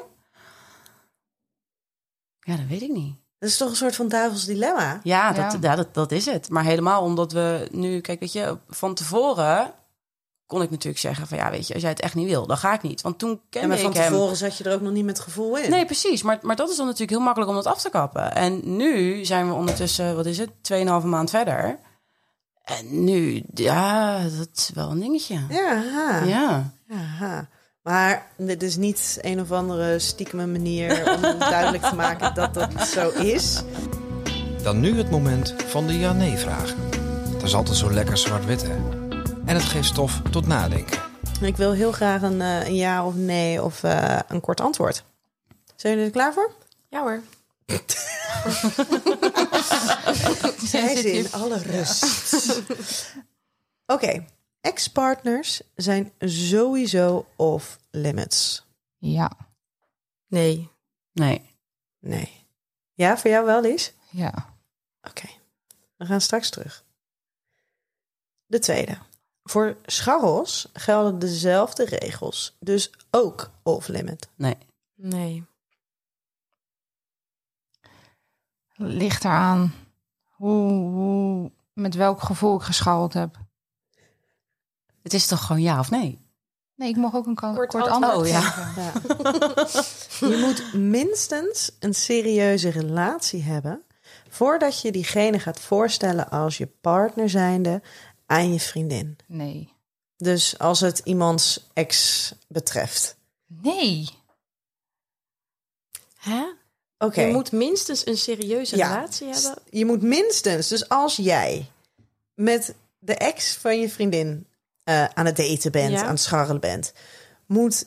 Ja, dat weet ik niet. Dat is toch een soort van duivels dilemma? Ja, dat, Ja. ja. dat, dat is het. Maar helemaal omdat we nu, kijk, weet je, van tevoren kon ik natuurlijk zeggen van ja, weet je, als jij het echt niet wil, dan ga ik niet. Want toen En kende maar van ik hem. tevoren zat je er ook nog niet met gevoel in. Nee, precies. Maar, maar dat is dan natuurlijk heel makkelijk om dat af te kappen. En nu zijn we ondertussen, wat is het, 2,5 maand verder. En nu, ja, dat is wel een dingetje. Ja, ha. Ja. Aha. Maar dit is niet een of andere stiekeme manier om <laughs> duidelijk te maken dat dat zo is. Dan nu het moment van de ja-nee-vragen. Dat is altijd zo lekker zwart-wit, hè? En het geeft stof tot nadenken. Ik wil heel graag een, eh, een ja of nee of eh, een kort antwoord. Zijn jullie er klaar voor? Ja hoor. <laughs> Zij ze in alle rust. Oké, ex-partners zijn sowieso off limits. Ja, Nee. Nee. Nee. Ja, voor jou wel, Lies? ja. Oké, we gaan straks terug. De tweede. Voor scharrels gelden dezelfde regels, dus ook off-limit. Nee. Nee. Ligt eraan hoe, hoe, met welk gevoel ik geschouwd heb. Het is toch gewoon ja of nee? Nee, ik mag ook een Kort kort, antwoord. Oh, ja. geven. <laughs> <laughs> Je moet minstens een serieuze relatie hebben voordat je diegene gaat voorstellen als je partner zijnde aan je vriendin. Nee. Dus als het iemands ex betreft. Nee. Hè? Oké. Je moet minstens een serieuze Ja. relatie hebben. Je moet minstens, dus als jij met de ex van je vriendin eh, aan het daten bent, Ja. aan het scharrelen bent, moet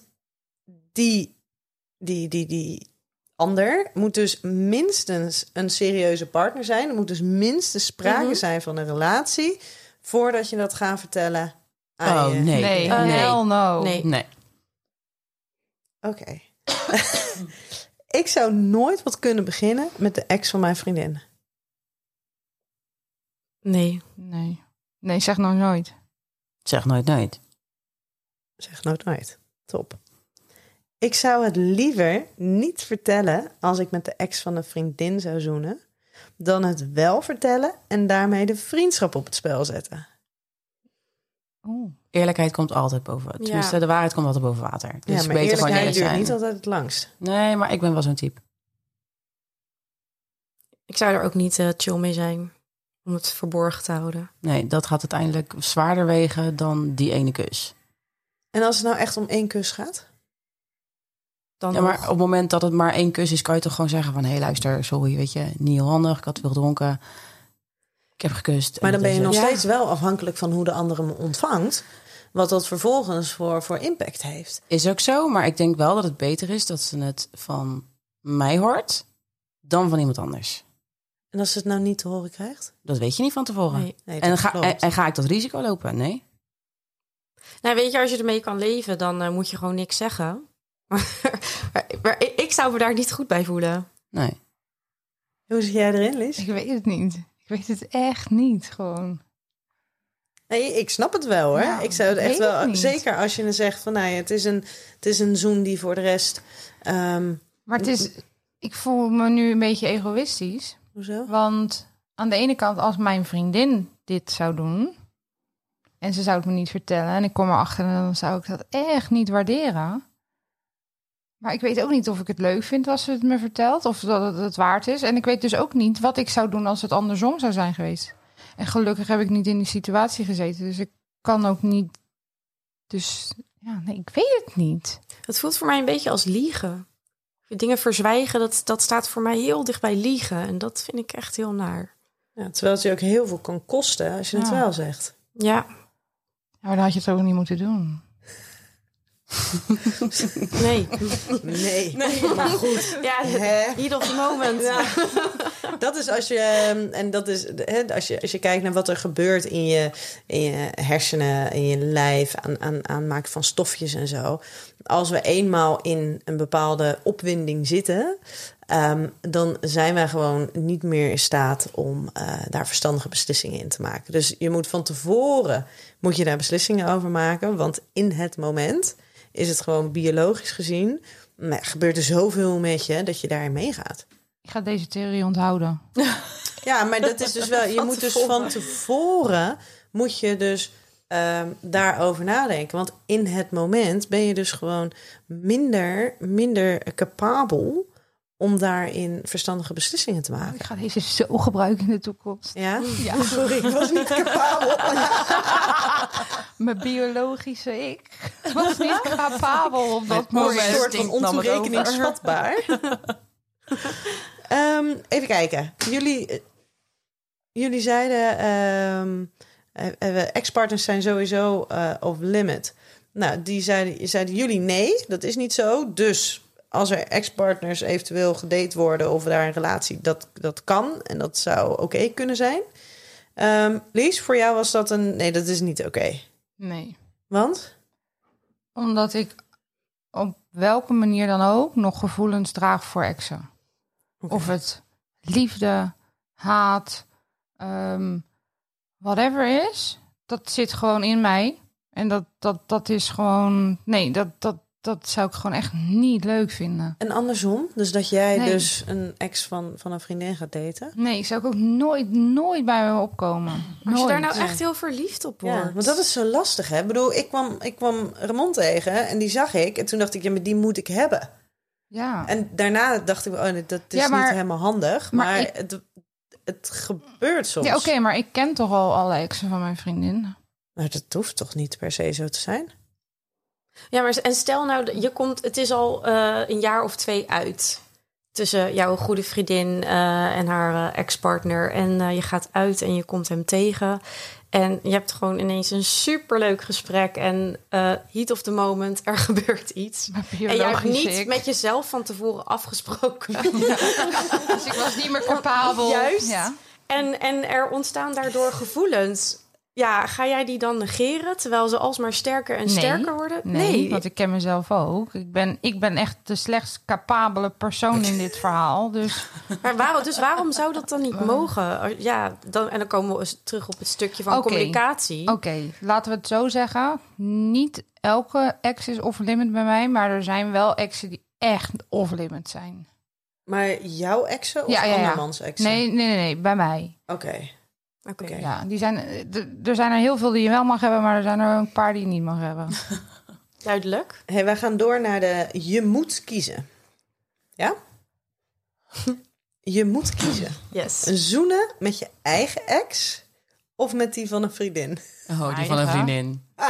die, die, die, die ander moet dus minstens een serieuze partner zijn. Er moet dus minstens sprake Mhm. zijn van een relatie voordat je dat gaat vertellen aan Oh, je. nee. Nee, nee. hell no. Nee. Nee. Oké. <coughs> Ik zou nooit wat kunnen beginnen met de ex van mijn vriendin. Nee. Nee. Nee, zeg nou nooit. Zeg nooit nooit. Zeg nooit nooit. Top. Ik zou het liever niet vertellen als ik met de ex van een vriendin zou zoenen, dan het wel vertellen en daarmee de vriendschap op het spel zetten. Oeh. Eerlijkheid komt altijd boven. Tenminste, Ja. de waarheid komt altijd boven water. Dus ja, maar beter gewoon eerlijkheid eerlijk duurt zijn. niet altijd het langst. Nee, maar ik ben wel zo'n type. Ik zou er ook niet eh, chill mee zijn. Om het verborgen te houden. Nee, dat gaat uiteindelijk zwaarder wegen dan die ene kus. En als het nou echt om één kus gaat? Dan Ja, maar nog. op het moment dat het maar één kus is, kan je toch gewoon zeggen van... hé, hey, luister, sorry, weet je, niet heel handig. Ik had veel gedronken. Ik heb gekust. Maar dan ben je nog Ja. steeds wel afhankelijk van hoe de andere hem ontvangt. Wat dat vervolgens voor, voor impact heeft. Is ook zo, maar ik denk wel dat het beter is dat ze het van mij hoort... dan van iemand anders. En als ze het nou niet te horen krijgt? Dat weet je niet van tevoren. Nee. Nee, En, ga, en ga ik dat risico lopen? Nee. Nou, weet je, als je ermee kan leven, dan eh, moet je gewoon niks zeggen. Maar, <laughs> maar ik, ik zou me daar niet goed bij voelen. Nee. Hoe zit jij erin, Lies? Ik weet het niet. Ik weet het echt niet, gewoon. Nee, ik snap het wel hoor. Nou, ik zou het echt wel. het. Zeker als je dan zegt van nou ja, het is een, het is een zoen die voor de rest. ehm, Maar het is... Ik voel me nu een beetje egoïstisch. hoezo? Want aan de ene kant, als mijn vriendin dit zou doen... en ze zou het me niet vertellen... en ik kom erachter, dan zou ik dat echt niet waarderen. Maar ik weet ook niet of ik het leuk vind als ze het me vertelt... of dat het het waard is. En ik weet dus ook niet wat ik zou doen als het andersom zou zijn geweest. En gelukkig heb ik niet in die situatie gezeten. Dus ik kan ook niet... Dus ja, nee, ik weet het niet. Het voelt voor mij een beetje als liegen. Dingen verzwijgen, dat, dat staat voor mij heel dicht bij liegen. En dat vind ik echt heel naar. Ja, terwijl het je ook heel veel kan kosten als je het wel zegt. Ja, Ja, maar dan had je het ook niet moeten doen. Nee. Nee. Maar goed. Ja, heat of the moment. Ja. Dat is als je, ehm, en dat is hè, als je, als je kijkt naar wat er gebeurt in je, in je hersenen, in je lijf, aan, aan aanmaken van stofjes en zo. Als we eenmaal in een bepaalde opwinding zitten, ehm, dan zijn wij gewoon niet meer in staat om eh, daar verstandige beslissingen in te maken. Dus je moet van tevoren moet je daar beslissingen over maken, want in het moment is het gewoon biologisch gezien. gebeurt er zoveel met je dat je daarin meegaat. Ik ga deze theorie onthouden. <laughs> Ja, maar dat is dus wel. Je moet dus van tevoren moet je dus ehm, daarover nadenken. Want in het moment ben je dus gewoon minder, minder capabel om daarin verstandige beslissingen te maken. Ik ga deze zo gebruiken in de toekomst. Ja? <laughs> Sorry, ik was niet capabel. <laughs> Mijn biologische ik was niet capabel op dat Maar een moment. soort van het ontoerekeningsvatbaar. <laughs> Ehm, even kijken. Jullie, eh, jullie zeiden... ehm, eh, eh, ex-partners zijn sowieso eh off limit. Nou, die zeiden, zeiden jullie nee, dat is niet zo. Dus als er ex-partners eventueel gedate worden... of daar een relatie, dat, dat kan. En dat zou oké kunnen zijn. Ehm Lies, voor jou was dat een... Nee, dat is niet oké. Nee. Want? Omdat ik op welke manier dan ook nog gevoelens draag voor exen. Of het liefde, haat, ehm, whatever is, dat zit gewoon in mij. En dat, dat, dat is gewoon. Nee, dat, dat, dat zou ik gewoon echt niet leuk vinden. En andersom, dus dat jij Nee. dus een ex van, van een vriendin gaat daten. Nee, zou ik ook nooit, nooit bij me opkomen. Als je daar Nooit. nou echt heel verliefd op wordt. Ja, want dat is zo lastig, hè? Ik bedoel, ik kwam, ik kwam Ramon tegen en die zag ik. En toen dacht ik, ja, maar die moet ik hebben. Ja. En daarna dacht ik, oh, nee, dat is Ja, maar- niet helemaal handig. Maar, maar ik- het, het gebeurt soms. Ja, oké, maar ik ken toch al alle exen van mijn vriendin. Maar dat hoeft toch niet per se zo te zijn? Ja, maar en stel nou, je komt, het is al eh, een jaar of twee uit tussen jouw goede vriendin eh, en haar eh, ex-partner. En je gaat uit en je komt hem tegen. En je hebt gewoon ineens een superleuk gesprek. En heat of the moment, er <laughs> gebeurt iets. En jij hebt niet ik. met jezelf van tevoren afgesproken. <laughs> Dus ik was niet meer capabel. Juist. Ja. En, en er ontstaan daardoor gevoelens. Ja, ga jij die dan negeren terwijl ze alsmaar sterker en Nee. sterker worden? Nee, want ik ken mezelf ook. Ik ben, ik ben echt de slechtst capabele persoon in dit verhaal. Dus <laughs> Maar waarom, dus waarom zou dat dan niet mogen? Ja, dan, en dan komen we eens terug op het stukje van communicatie. oké, laten we het zo zeggen. Niet elke ex is off-limit bij mij, maar er zijn wel exen die echt off-limit zijn. Maar jouw exen of Ja, ja, ja. andermans exen? Nee, nee, nee, nee, bij mij. Oké. Oké. Ja, die zijn, eh, d- er zijn er heel veel die je wel mag hebben, maar er zijn er een paar die je niet mag hebben. <laughs> Duidelijk. Hey, wij gaan door naar de je moet kiezen. Ja? Je moet kiezen. Yes. Zoenen met je eigen ex of met die van een vriendin? Oh, die van een vriendin. <laughs>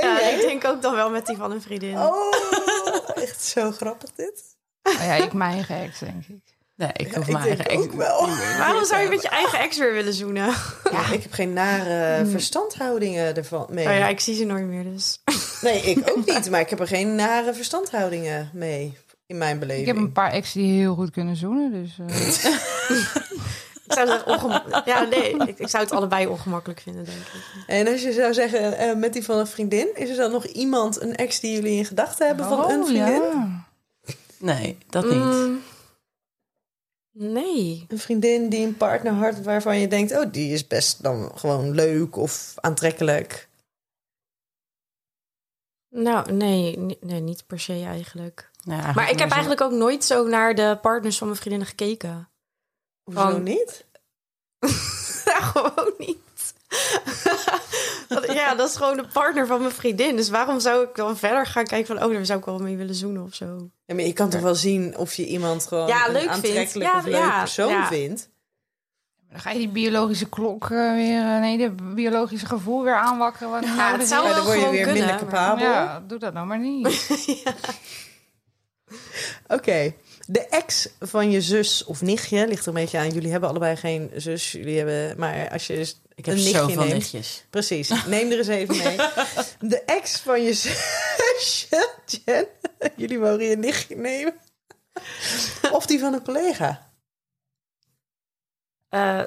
Ja, ik denk ook dan wel met die van een vriendin. Oh, echt zo grappig dit. Oh ja, ik mijn eigen ex, denk ik. Nee, ik hoef ik mijn eigen ex. ook wel. <laughs> Waarom zou je met je eigen ex weer willen zoenen? Ja, ik heb geen nare verstandhoudingen ervan mee. Oh ja, ik zie ze nooit meer dus. <laughs> Nee, ik ook niet. Maar ik heb er geen nare verstandhoudingen mee in mijn Ik beleving. heb een paar exen die heel goed kunnen zoenen, dus... eh, <laughs> Ik zou ongemakkelijk... Ja, nee. Ik, ik zou het allebei ongemakkelijk vinden, denk ik. En als je zou zeggen eh, met die van een vriendin, is er dan nog iemand, een ex die jullie in gedachten hebben van een oh, vriendin? ja. Nee, dat niet. Mm, nee. Een vriendin die een partner had waarvan je denkt, oh, die is best dan gewoon leuk of aantrekkelijk. Nou, nee, nee, niet per se eigenlijk. Maar ik heb zo- eigenlijk ook nooit zo naar de partners van mijn vriendinnen gekeken. Hoezo Van- niet? Ja, <laughs> gewoon niet. <laughs> Want ja, dat is gewoon de partner van mijn vriendin. Dus waarom zou ik dan verder gaan kijken van... oh, daar zou ik wel mee willen zoenen of zo. Ja, maar je kan toch wel zien of je iemand gewoon Ja, een leuk vindt. aantrekkelijk Ja, of leuk ja, persoon ja. vindt. Dan ga je die biologische klok eh, weer... eh, nee, de biologische gevoel weer aanwakkeren. Wat nou zou hel- dan word je gewoon weer kunnen, minder capabel. Ja, doe dat nou maar niet. <laughs> Oké. De ex van je zus of nichtje ligt er een beetje aan. Jullie hebben allebei geen zus. Jullie hebben, maar als je dus Ik heb zoveel neemt. nichtjes. Precies, neem er eens even mee. <laughs> De ex van je zusje, Jen. Jullie mogen je nichtje nemen. Of die van een collega. Eh,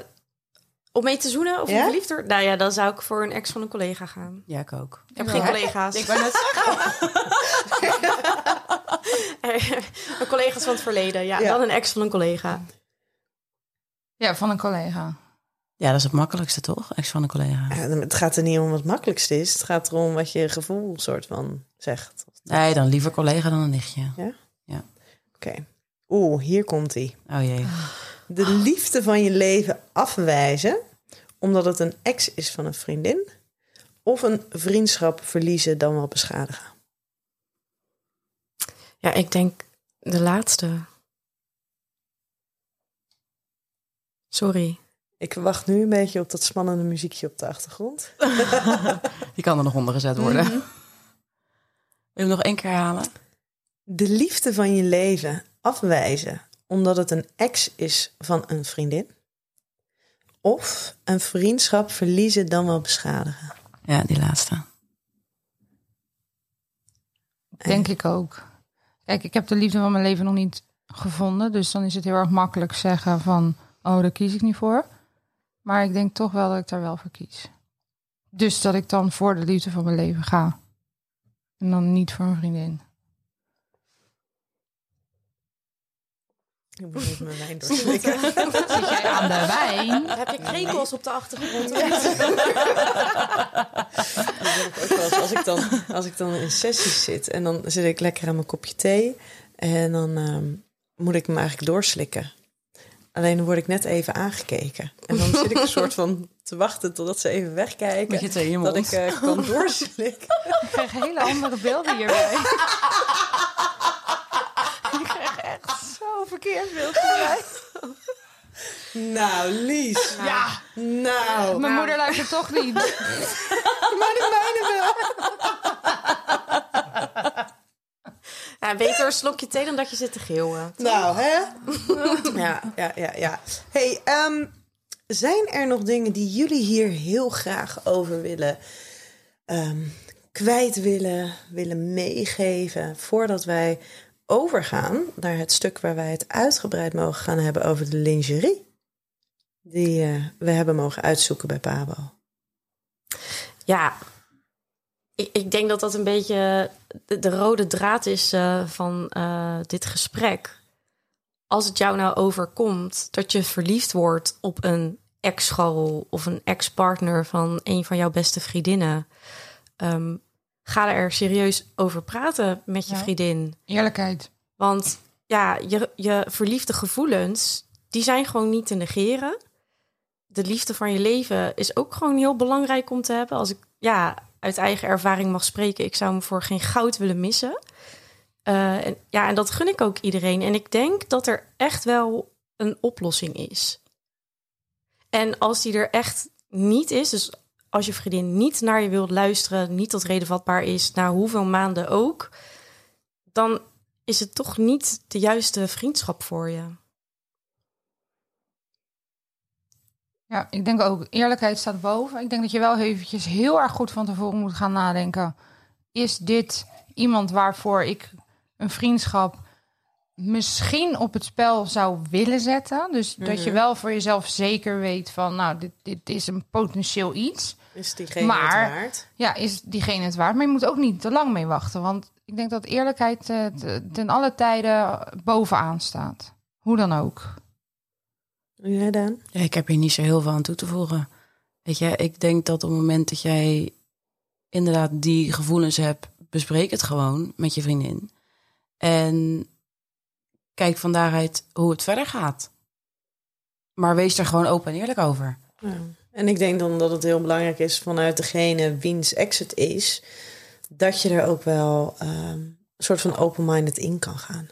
om mee te zoenen of Ja? verliefd worden? Nou ja, dan zou ik voor een ex van een collega gaan. Ja, ik ook. Ik heb geen collega's. Ik wou net <laughs> collega's van het verleden. Ja, Ja. dan een ex van een collega. Ja, van een collega. Ja, dat is het makkelijkste toch? Ex van een collega. Ja, het gaat er niet om wat het makkelijkste is. Het gaat erom wat je gevoel soort van zegt. Nee, dan liever collega dan een nichtje. Oké. Oeh, hier komt hij. Oh jee. De liefde van je leven afwijzen omdat het een ex is van een vriendin. Of een vriendschap verliezen dan wel beschadigen. Ja, ik denk de laatste. Sorry. Ik wacht nu een beetje op dat spannende muziekje op de achtergrond. <laughs> Die kan er nog onder gezet worden. Wil je hem nog één keer herhalen? De liefde van je leven afwijzen omdat het een ex is van een vriendin. Of een vriendschap verliezen dan wel beschadigen. Ja, die laatste. Denk ik ook. Kijk, ik heb de liefde van mijn leven nog niet gevonden. Dus dan is het heel erg makkelijk zeggen van... oh, daar kies ik niet voor. Maar ik denk toch wel dat ik daar wel voor kies. Dus dat ik dan voor de liefde van mijn leven ga. En dan niet voor een vriendin. Ik moet even mijn wijn <laughs> doorslikken. Zit jij aan de wijn? Heb je krekels op de achtergrond? <laughs> Dat heb ik ook wel eens. Als ik, dan, als ik dan in sessies zit en dan zit ik lekker aan mijn kopje thee. En dan ehm, moet ik hem eigenlijk doorslikken. Alleen dan word ik net even aangekeken. En dan zit ik een soort van te wachten totdat ze even wegkijken. Met je dat ik eh, kan <laughs> doorslikken. Ik krijg hele andere beelden hierbij. ik krijg echt zo verkeerd beeld hierbij. Nou, Lies. Ja, Nou. mijn moeder luistert toch niet. Maar de mijne wel. Ja, beter een slokje thee dan dat je zit te geeuwen. Nou, hè? <laughs> Ja, ja, ja, ja. Hey, ehm, zijn er nog dingen die jullie hier heel graag over willen ehm, kwijt willen, willen meegeven voordat wij overgaan naar het stuk waar wij het uitgebreid mogen gaan hebben over de lingerie die eh, we hebben mogen uitzoeken bij Pabo? Ja, ik, ik denk dat dat een beetje de, de rode draad is eh, van eh, dit gesprek. Als het jou nou overkomt dat je verliefd wordt op een ex-school of een ex-partner van een van jouw beste vriendinnen, ehm, ga er serieus over praten met je Ja. vriendin. Eerlijkheid. Want ja, je, je verliefde gevoelens, die zijn gewoon niet te negeren. De liefde van je leven is ook gewoon heel belangrijk om te hebben. Als ik ja, uit eigen ervaring mag spreken, ik zou hem voor geen goud willen missen. Eh, en, ja, en dat gun ik ook iedereen. En ik denk dat er echt wel een oplossing is. En als die er echt niet is, dus als je vriendin niet naar je wilt luisteren, niet tot reden vatbaar is, na hoeveel maanden ook, dan is het toch niet de juiste vriendschap voor je. Ja, ik denk ook eerlijkheid staat boven. Ik denk dat je wel eventjes heel erg goed van tevoren moet gaan nadenken. Is dit iemand waarvoor ik een vriendschap misschien op het spel zou willen zetten? Dus dat je wel voor jezelf zeker weet van, nou, dit, dit is een potentieel iets. Is diegene Maar- het waard? Ja, is diegene het waard? Maar je moet ook niet te lang mee wachten. Want ik denk dat eerlijkheid te- ten alle tijden bovenaan staat. Hoe dan ook. Ja, Daan? Ja, ik heb hier niet zo heel veel aan toe te voegen. Weet je, ik denk dat op het moment dat jij inderdaad die gevoelens hebt, bespreek het gewoon met je vriendin. En kijk van daaruit hoe het verder gaat. Maar wees er gewoon open en eerlijk over. Ja. En ik denk dan dat het heel belangrijk is vanuit degene wiens exit is, dat je er ook wel ehm, een soort van open-minded in kan gaan.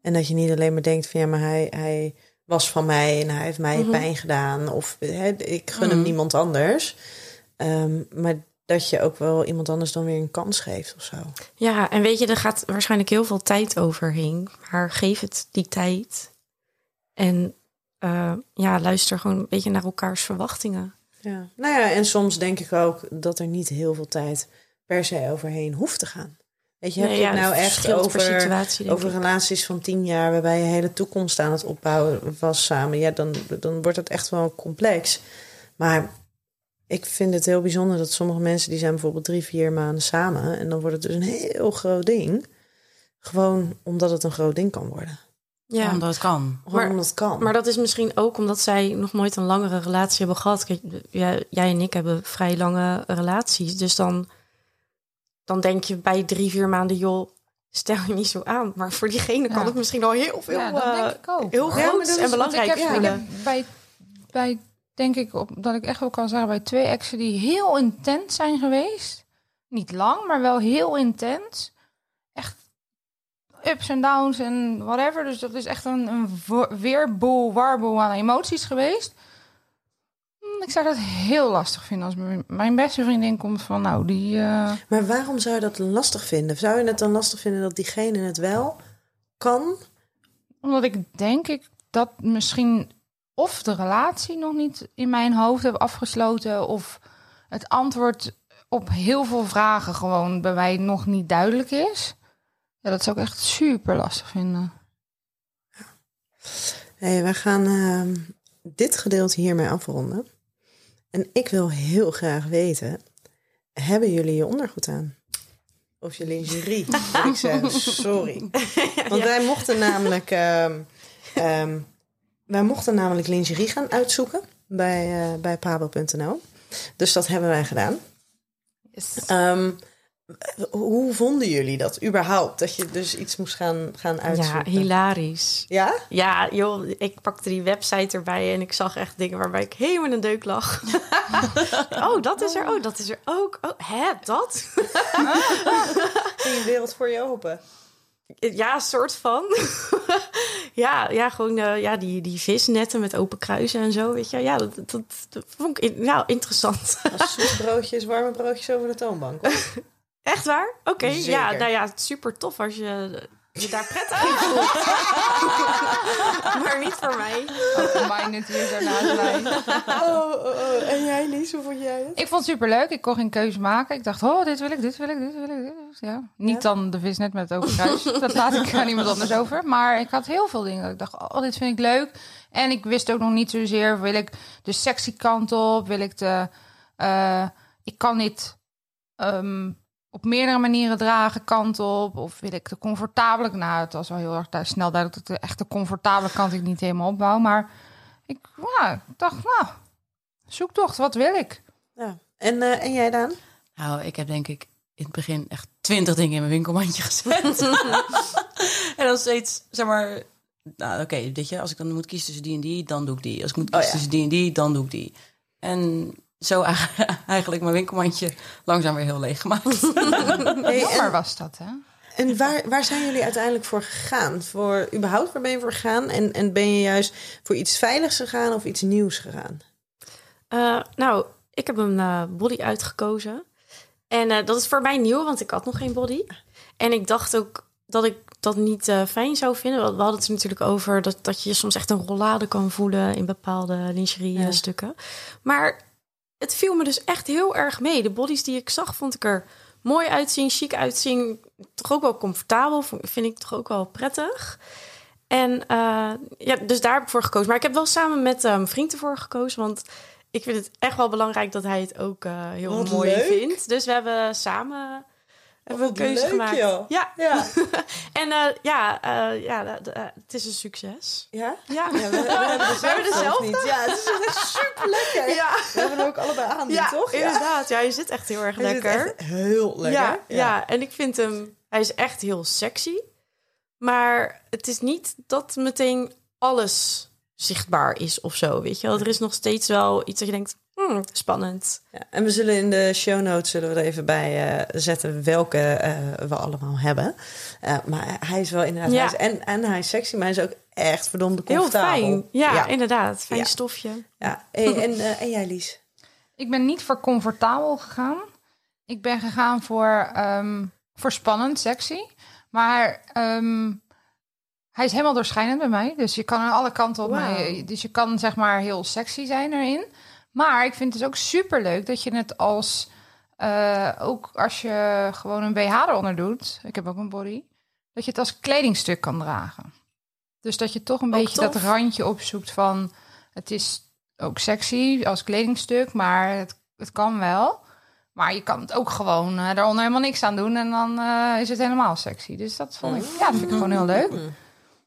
En dat je niet alleen maar denkt van ja, maar hij, hij was van mij en hij heeft mij pijn gedaan. Of ik gun hem Mhm. niemand anders. Ehm, maar dat je ook wel iemand anders dan weer een kans geeft of zo. Ja, en weet je, er gaat waarschijnlijk heel veel tijd overheen. Maar geef het die tijd. En eh, ja, luister gewoon een beetje naar elkaars verwachtingen. Ja. Nou ja, en soms denk ik ook dat er niet heel veel tijd per se overheen hoeft te gaan. Weet je, heb Nee, je ja, het nou het echt over, situatie, over relaties van tien jaar... waarbij je hele toekomst aan het opbouwen was samen... ja, dan, dan wordt het echt wel complex. Maar ik vind het heel bijzonder dat sommige mensen... die zijn bijvoorbeeld drie, vier maanden samen... en dan wordt het dus een heel groot ding. Gewoon omdat het een groot ding kan worden. Ja, omdat het kan. Maar- omdat het kan. Maar dat is misschien ook omdat zij nog nooit een langere relatie hebben gehad. Kijk, jij, jij en ik hebben vrij lange relaties. Dus dan, dan denk je bij drie, vier maanden, joh, stel je niet zo aan. Maar voor diegene kan Ja. het misschien al heel veel, ja, dat eh, denk ik ook. heel. Ja, en belangrijk ik heb, ik voelen. heb bij, bij, denk ik, op, dat ik echt wel kan zeggen, bij twee exen die heel intens zijn geweest. Niet lang, maar wel heel intens. Echt ups en downs en whatever. Dus dat is echt een, een weerboel, warboel aan emoties geweest. Ik zou dat heel lastig vinden als mijn, mijn beste vriendin komt van, nou, die... eh, Maar waarom zou je dat lastig vinden? Zou je het dan lastig vinden dat diegene het wel kan? Omdat ik denk ik dat misschien of de relatie nog niet in mijn hoofd heb afgesloten, of het antwoord op heel veel vragen gewoon bij mij nog niet duidelijk is. Ja, dat zou ik echt super lastig vinden. Hey, we gaan ehm, dit gedeelte hiermee afronden. En ik wil heel graag weten: hebben jullie je ondergoed aan? Of je lingerie, moet <laughs> ik zeggen. Sorry. Want wij mochten namelijk, ehm, ehm, wij mochten namelijk lingerie gaan uitzoeken bij, eh bij pabo.nl. Dus dat hebben wij gedaan. Ehm, hoe vonden jullie dat überhaupt? Dat je dus iets moest gaan, gaan Ja, uitzoeken? hilarisch. Ja? Ja, joh, ik pakte die website erbij en ik zag echt dingen waarbij ik helemaal in een deuk lag. <laughs> oh, dat is er. Oh, dat is er ook. Oh, hè, dat? <laughs> Ging je wereld voor je open? Ja, soort van. <laughs> ja, ja, gewoon eh, ja, die, die visnetten met open kruisen en zo, weet je. Ja, dat, dat, dat vond ik in- nou, interessant. Zoetbroodjes, warme broodjes over de toonbank. Echt waar? Oké, ja, nou ja, super tof als je je daar prettig in <laughs> voelt. <laughs> maar niet voor mij. Ook mij natuurlijk daarnaast mij. Oh, oh, oh. En jij, Lies, hoe vond jij het? Ik vond het super leuk. Ik kon geen keuze maken. Ik dacht, oh, dit wil ik, dit wil ik, dit wil ik. Dit. Ja. Niet dan de visnet met het open kruis. <laughs> dat laat ik aan iemand anders over. Maar ik had heel veel dingen. dat Ik dacht, oh, dit vind ik leuk. En ik wist ook nog niet zozeer, wil ik de sexy kant op? Wil ik de... eh, ik kan dit ehm, op meerdere manieren dragen kant op. Of wil ik de comfortabele... Nou, het was wel heel erg snel duidelijk dat de echte comfortabele kant ik niet helemaal opbouw. Maar ik, dacht, nou, zoektocht, wat wil ik? Ja. En, eh, en jij, Daan? Nou, ik heb denk ik in het begin echt twintig dingen in mijn winkelmandje <laughs> gezet. en dan steeds, zeg maar... Nou, oké, weet je, als ik dan moet kiezen tussen die en die, dan doe ik die. Als ik moet kiezen ja. tussen die en die, dan doe ik die. En zo <laughs> eigenlijk mijn winkelmandje langzaam weer heel leeg gemaakt. <laughs> Hey, Jammer en was dat, hè? en waar, waar zijn jullie uiteindelijk voor gegaan? Voor, überhaupt, waar ben je voor gegaan? En, en ben je juist voor iets veiligs gegaan of iets nieuws gegaan? Eh, nou, ik heb een eh, body uitgekozen. En eh, dat is voor mij nieuw, want ik had nog geen body. En ik dacht ook dat ik dat niet eh, fijn zou vinden. Want We hadden het er natuurlijk over dat, dat je soms echt een rollade kan voelen in bepaalde lingerie Ja. stukken. Maar het viel me dus echt heel erg mee. De bodies die ik zag, vond ik er mooi uitzien, chic uitzien. Toch ook wel comfortabel, vind ik toch ook wel prettig. En eh, ja, dus daar heb ik voor gekozen. Maar ik heb wel samen met eh, mijn vriend ervoor gekozen. Want ik vind het echt wel belangrijk dat hij het ook eh, heel Wat mooi leuk. vindt. Dus we hebben samen hebben we een keuze leuk, gemaakt. joh. Ja, Ja. <laughs> en eh, ja, eh, ja eh, het is een succes. Ja? Ja, Ja, we, we hebben <laughs> dezelfde, niet? Ja, het is echt super lekker. Ja. We hebben er ook allebei aan, ja toch? inderdaad. Ja, je zit echt heel erg Hij lekker. echt heel lekker. Ja, ja. en ik vind hem, hij is echt heel sexy. Maar het is niet dat meteen alles zichtbaar is of zo, weet je wel. Er is nog steeds wel iets dat je denkt, hmm, spannend. Ja, en we zullen in de show notes zullen we er even bij eh, zetten welke eh, we allemaal hebben. Eh, maar hij is wel inderdaad, Ja. hij is, en, en hij is sexy, maar hij is ook echt verdomde Heel comfortabel. fijn. Ja, ja. inderdaad. Fijn Ja. stofje. Ja. <laughs> Hey, en, eh, en jij, Lies? Ik ben niet voor comfortabel gegaan. Ik ben gegaan voor, ehm, voor spannend, sexy. Maar ehm, hij is helemaal doorschijnend bij mij. Dus je kan aan alle kanten op mij. Dus je kan zeg maar heel sexy zijn erin. Maar ik vind het dus ook super leuk dat je het als eh, ook als je gewoon een BH eronder doet. Ik heb ook een body. Dat je het als kledingstuk kan dragen. Dus dat je toch een Ook beetje dat randje opzoekt van het is ook sexy als kledingstuk, maar het, het kan wel. Maar je kan het ook gewoon eh daaronder helemaal niks aan doen en dan eh, is het helemaal sexy. Dus dat vond ik, ja, dat vind ik gewoon heel leuk.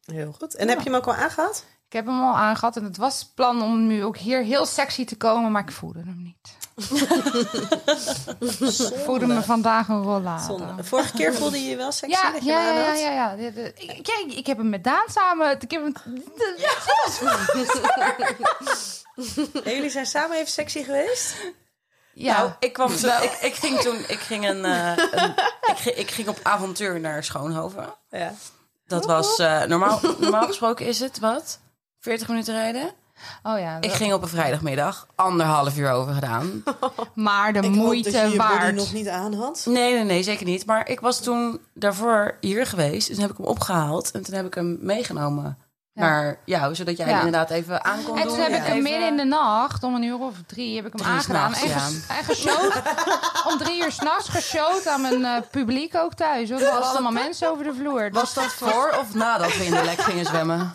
Heel goed. En heb je hem ook al aangehad? Ik heb hem al aangehad en het was het plan om nu ook hier heel sexy te komen, maar ik voelde hem niet. <laughs> ik voelde me vandaag een rollator. Zonde. Vorige keer voelde je je wel sexy Ja, dat je ja, ja, ja, ja. Ik, kijk, ik heb hem met Daan samen. Ik heb hem, En <laughs> jullie zijn samen even sexy geweest? ja. Nou, ik, kwam toen, ik, ik ging toen, ik ging, een, eh, een- ik, ging, ik ging op avontuur naar Schoonhoven. Ja. Dat was, eh, normaal, normaal <laughs> gesproken is het, wat? 40 minuten rijden? oh ja, Ik ging op een vrijdagmiddag, anderhalf uur over gedaan. <laughs> maar de Ik hoop dat moeite je je waard. nog niet aan had. Nee, nee, nee, zeker niet. Maar ik was toen daarvoor hier geweest. Dus toen heb ik hem opgehaald en toen heb ik hem meegenomen Ja. naar jou. Zodat jij Ja. inderdaad even aan kon En doen. toen heb ik hem midden in de nacht, om een uur of drie, heb ik hem Drie aangedaan. En, ges- en geshowt, <laughs> om drie uur s'nachts geshowt aan mijn eh, publiek ook thuis. Er hadden allemaal mensen over de vloer. Was dat voor of nadat we in de lek gingen zwemmen?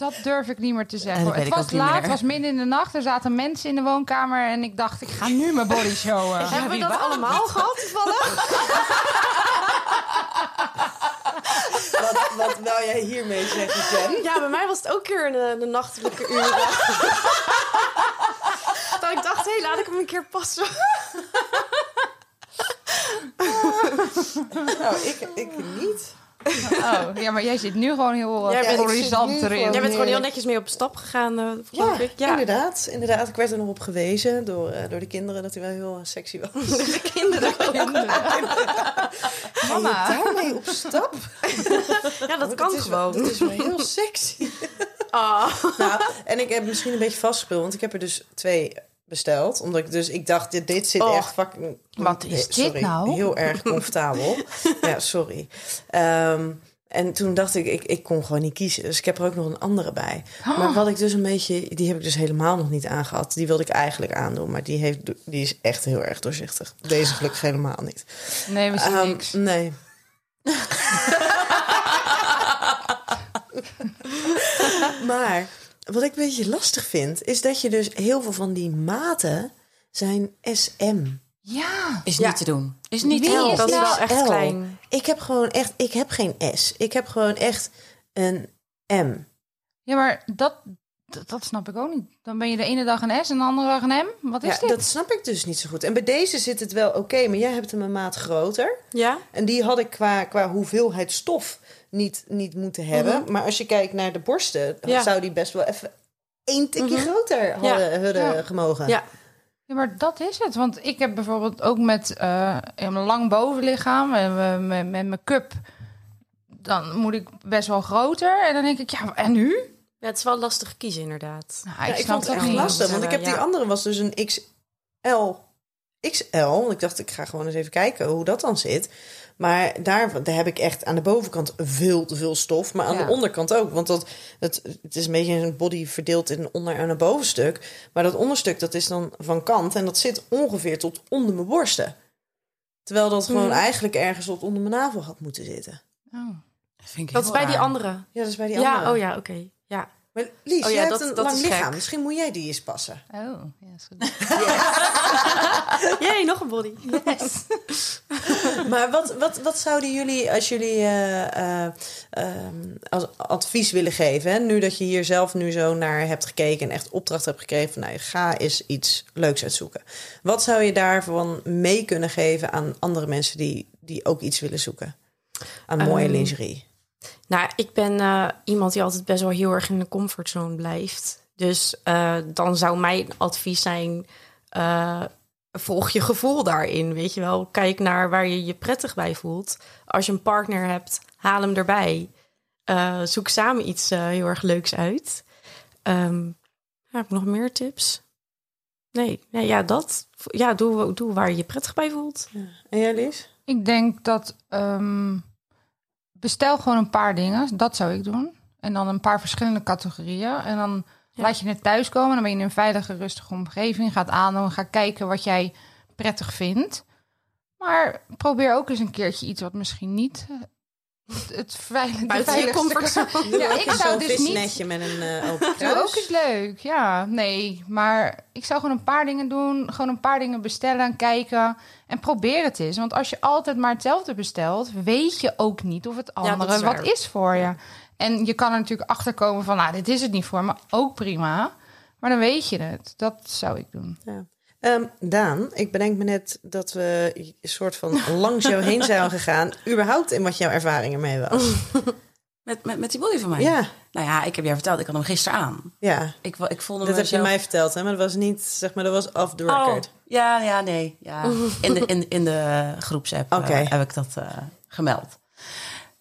Dat durf ik niet meer te zeggen. dat het was laat, het was midden in de nacht. Er zaten mensen in de woonkamer en ik dacht, ik ga nu mijn body showen. <laughs> Hebben we dat allemaal gehad toevallig? <laughs> Wat, wat wou jij hiermee zeggen, Jen? Ja, bij mij was het ook keer een, de nachtelijke uren. <laughs> dat ik dacht, hé, hey, laat ik hem een keer passen. Nou, ik, ik niet. Oh, ja, maar jij zit nu gewoon heel Jij uh, bent- zit nu erin. gewoon- Jij bent gewoon heel heerlijk. netjes mee op stap gegaan, eh Ja, ik. Ja, inderdaad. inderdaad. Ik werd er nog op gewezen door, eh, door de kinderen dat hij wel heel eh, sexy was. <laughs> de kinderen. <laughs> Mama. Ben je daarmee op stap? <laughs> Ja, dat Oh, kan is gewoon. Wel, dat is wel heel sexy. Ah. nou, en ik heb misschien een beetje vastgespeeld, want ik heb er dus twee besteld. Omdat ik dus, ik dacht, dit, dit zit echt fucking... Wat is dit sorry, nou? Heel erg <laughs> comfortabel. ja, sorry. Ehm, en toen dacht ik, ik, ik kon gewoon niet kiezen. Dus ik heb er ook nog een andere bij. Maar wat ik dus een beetje, die heb ik dus helemaal nog niet aangehad. Die wilde ik eigenlijk aandoen, maar die, heeft, die is echt heel erg doorzichtig. Deze gelukkig helemaal niet. Nee, zien Ehm, niks. Nee. <laughs> maar wat ik een beetje lastig vind, is dat je dus heel veel van die maten zijn SM. Ja. Is Ja. niet te doen. Is niet Wie te doen. is Dat is nou wel echt L. klein. Ik heb gewoon echt, ik heb geen S. Ik heb gewoon echt een M. Ja, maar dat, dat, dat snap ik ook niet. Dan ben je de ene dag een S en de andere dag een M. Wat is Ja, dit? dat snap ik dus niet zo goed. En bij deze zit het wel oké, maar jij hebt hem een maat groter. Ja? En die had ik qua, qua hoeveelheid stof niet, niet moeten hebben. Maar als je kijkt naar de borsten, Mhm. Ja. zou die best wel even één tikje Mhm. groter Ja. hadden, hadden Ja. gemogen. Ja. Ja, maar dat is het. Want ik heb bijvoorbeeld ook met eh, een lang bovenlichaam en met, met mijn cup. Dan moet ik best wel groter. En dan denk ik, ja, en nu? ja, het is wel lastig kiezen inderdaad. Nou, Ja, ik snap vond het echt niet. lastig, want ik heb die Ja. andere was dus een XL. XL. Want ik dacht, ik ga gewoon eens even kijken hoe dat dan zit. Maar daar, daar heb ik echt aan de bovenkant veel te veel stof. Maar aan Ja. de onderkant ook. Want dat, het, het is een beetje een body verdeeld in een onder- en een bovenstuk. Maar dat onderstuk, dat is dan van kant. En dat zit ongeveer tot onder mijn borsten. Terwijl dat gewoon Mhm. eigenlijk ergens tot onder mijn navel had moeten zitten. Oh. Vind ik Dat is bij die andere. Ja, dat is bij die andere. Ja, oh ja, oké. Ja. Maar Lies, Oh ja, jij dat- hebt een dat lang lichaam. gek. Misschien moet jij die eens passen. Oh, ja, is goed. Jee, <laughs> nog een body. <laughs> Maar wat, wat, wat zouden jullie, als jullie eh, eh, ehm, als advies willen geven? Hè? Nu dat je hier zelf nu zo naar hebt gekeken en echt opdracht hebt gekregen van nou, ga eens iets leuks uitzoeken. Wat zou je daarvan mee kunnen geven aan andere mensen die, die ook iets willen zoeken? Aan mooie Ehm, lingerie. Nou, ik ben eh, iemand die altijd best wel heel erg in de comfortzone blijft. Dus eh, dan zou mijn advies zijn: eh, volg je gevoel daarin. Weet je wel, kijk naar waar je je prettig bij voelt. Als je een partner hebt, haal hem erbij. Eh, zoek samen iets heel erg leuks uit. Ehm, heb ik nog meer tips? Nee, nee ja, dat. Ja, doe, doe waar je je prettig bij voelt. En jij, Lies? Ik denk dat ehm, bestel gewoon een paar dingen. Dat zou ik doen. En dan een paar verschillende categorieën. En dan Laat je het thuiskomen, dan ben je in een veilige, rustige omgeving. Gaat aandoen, ga kijken wat jij prettig vindt. Maar probeer ook eens een keertje iets wat misschien niet het, het Buiten je comfortzone. Ja, ik zou Zo'n dus niet met een eh open ook eens leuk, ja. Nee, maar ik zou gewoon een paar dingen doen. Gewoon een paar dingen bestellen, kijken en probeer het eens. Want als je altijd maar hetzelfde bestelt, weet je ook niet of het andere is wat is voor je. En je kan er natuurlijk achter komen van, nou, dit is het niet voor me. Ook prima. Maar dan weet je het. Dat zou ik doen. Ehm, Daan, ik bedenk me net dat we een soort van langs jou heen zijn <laughs> gegaan. Überhaupt in wat jouw ervaring ermee was. <laughs> Met, met, met die body van mij? Ja, Nou ja, ik heb jou verteld, ik had hem gisteren aan. ja. Ik, ik voelde Dat heb je mij verteld, hè? Maar dat was niet, zeg maar, dat was off the Oh, record. ja, ja, nee. Ja. <laughs> In, de, in, in de groepsapp eh, heb ik dat eh, gemeld.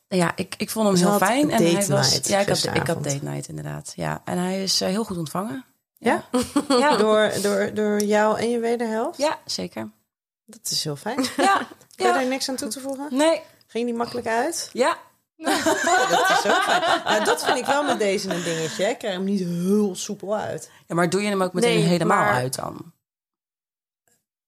Nou Ja, ik, ik vond hem heel fijn. En hij was, ja, ik had, ik had date night inderdaad. Ja, en hij is eh, heel goed ontvangen. Ja? Ja, Door, door, door jou en je wederhelft? ja zeker. Dat is heel fijn. <laughs> Ja, Kun je ja. er niks aan toe te voegen? Nee, Ging die makkelijk uit? ja. <laughs> Dat is ook fijn. Nou, dat vind ik wel met deze een dingetje. hè. Ik krijg hem niet heel soepel uit. ja. Maar doe je hem ook meteen Nee, helemaal maar- uit dan?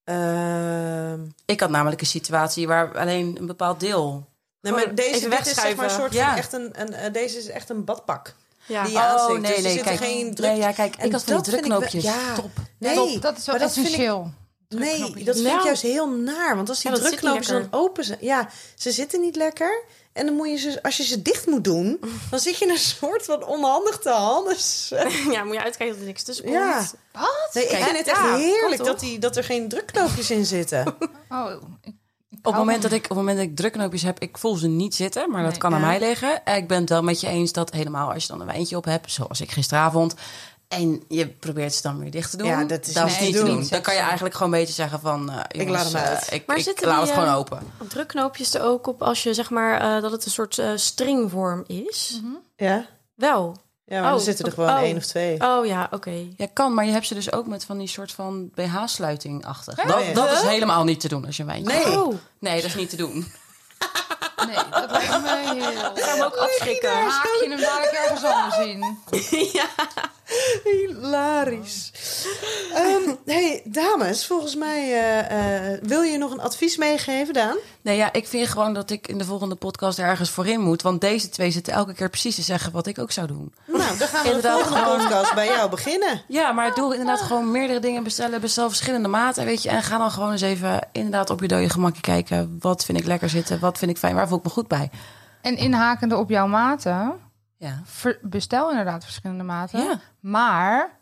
Ehm, Ik had namelijk een situatie waar alleen een bepaald deel... nee, maar deze is zeg maar soort Ja. van echt een, een, eh, deze is echt een badpak. Ja. Die je aansteekt. Dus er zitten kijk, geen druk... nee, ja, kijk, En ik had van die dat vind ik wel- drukknoopjes. ja. Top. Nee, Top, dat is ik- essentieel. Nee, Drukknopjes. dat vind ik juist heel naar. Want als die Ja, drukknopjes dan open zijn... Ja, ze zitten niet lekker. En dan moet je ze... Als je ze dicht moet doen... dan zit je in een soort van onhandig te handen. <laughs> ja, moet je uitkijken dat er niks tussen komt. Ja. Nee, ik vind het echt ja, heerlijk dat, die, dat er geen drukknoopjes in zitten. <laughs> Oh, Op het moment dat ik, op het moment dat ik drukknoopjes heb, ik voel ze niet zitten, maar dat kan aan mij liggen. En ik ben het wel met je eens dat helemaal als je dan een wijntje op hebt, zoals ik gisteravond, en je probeert ze dan weer dicht te doen, Ja, dat is dat niet is te niet te doen. doen. Dan kan je eigenlijk gewoon een beetje zeggen van, eh, jongens, laat hem eh, uit. ik, Maar ik zitten laat die, het gewoon eh, open. Drukknoopjes er ook op als je zeg maar eh, dat het een soort eh, stringvorm is. Ja? Wel. Ja, maar Oh, er zitten er gewoon oh. één of twee. Oh ja, oké. Ja, kan, maar je hebt ze dus ook met van die soort van BH-sluiting achter. Ja. Dat, dat is helemaal niet te doen als je een wijntje Nee. hebt. Oh, Nee, dat is niet te doen. <laughs> Nee, dat lijkt me heel... ik zou hem ook afschrikken. Haak je hem dadelijk ergens anders in. <laughs> Hilarisch. Ehm, hey, dames, volgens mij eh, eh, wil je nog een advies meegeven, Daan? Nee, ja, ik vind gewoon dat ik in de volgende podcast ergens voorin moet. Want deze twee zitten elke keer precies te zeggen wat ik ook zou doen. Nou, dan gaan we de Inderdaad, volgende gewoon- podcast bij jou beginnen. Ja, maar doe inderdaad gewoon meerdere dingen bestellen. Bestel verschillende maten, weet je. En ga dan gewoon eens even inderdaad op je dode gemakje kijken. Wat vind ik lekker zitten? Wat vind ik fijn? Waar voel ik me goed bij? En inhakende op jouw maten, Ja. ver- bestel inderdaad verschillende maten. Ja. Maar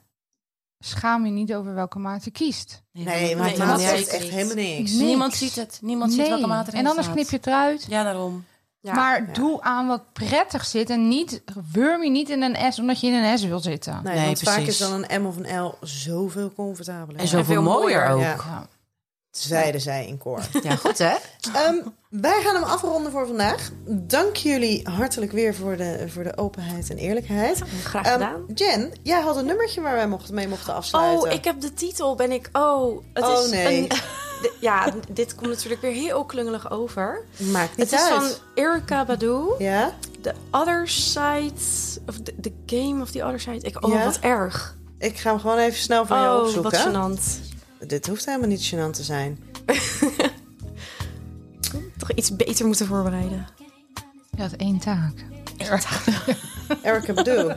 schaam je niet over welke maat je kiest. Nee, Nee, maat dat zegt zeker echt helemaal niks. Nee. Niemand ziet het. Niemand ziet welke maat erin en anders staat. knip je het eruit. Ja, daarom. Ja. maar doe aan wat prettig zit en niet wurm je niet in een S omdat je in een S wil zitten. Nee, Nee, want vaak precies. is dan een M of een L zoveel comfortabeler. En zoveel veel mooier mooier. ook. Ja. Zeiden zij in koor. <laughs> Ja, goed hè? Ehm, wij gaan hem afronden voor vandaag. Dank jullie hartelijk weer voor de, voor de openheid en eerlijkheid. Graag Ehm, gedaan. Jen, jij had een nummertje waar wij mochten, mee mochten afsluiten. Oh, ik heb de titel, ben ik... Oh, het Oh, is nee. een- <laughs> ja, dit komt natuurlijk weer heel klungelig over. Maakt niet Het is uit. van Erika Badu. Ja? The Other Side... Of the, the Game of the Other Side. Ik, oh, Ja? wat erg. Ik ga hem gewoon even snel voor jou Oh, opzoeken. wat gênant. Dit hoeft helemaal niet gênant te zijn. <laughs> Toch iets beter moeten voorbereiden. Je had één taak. Erica Badu.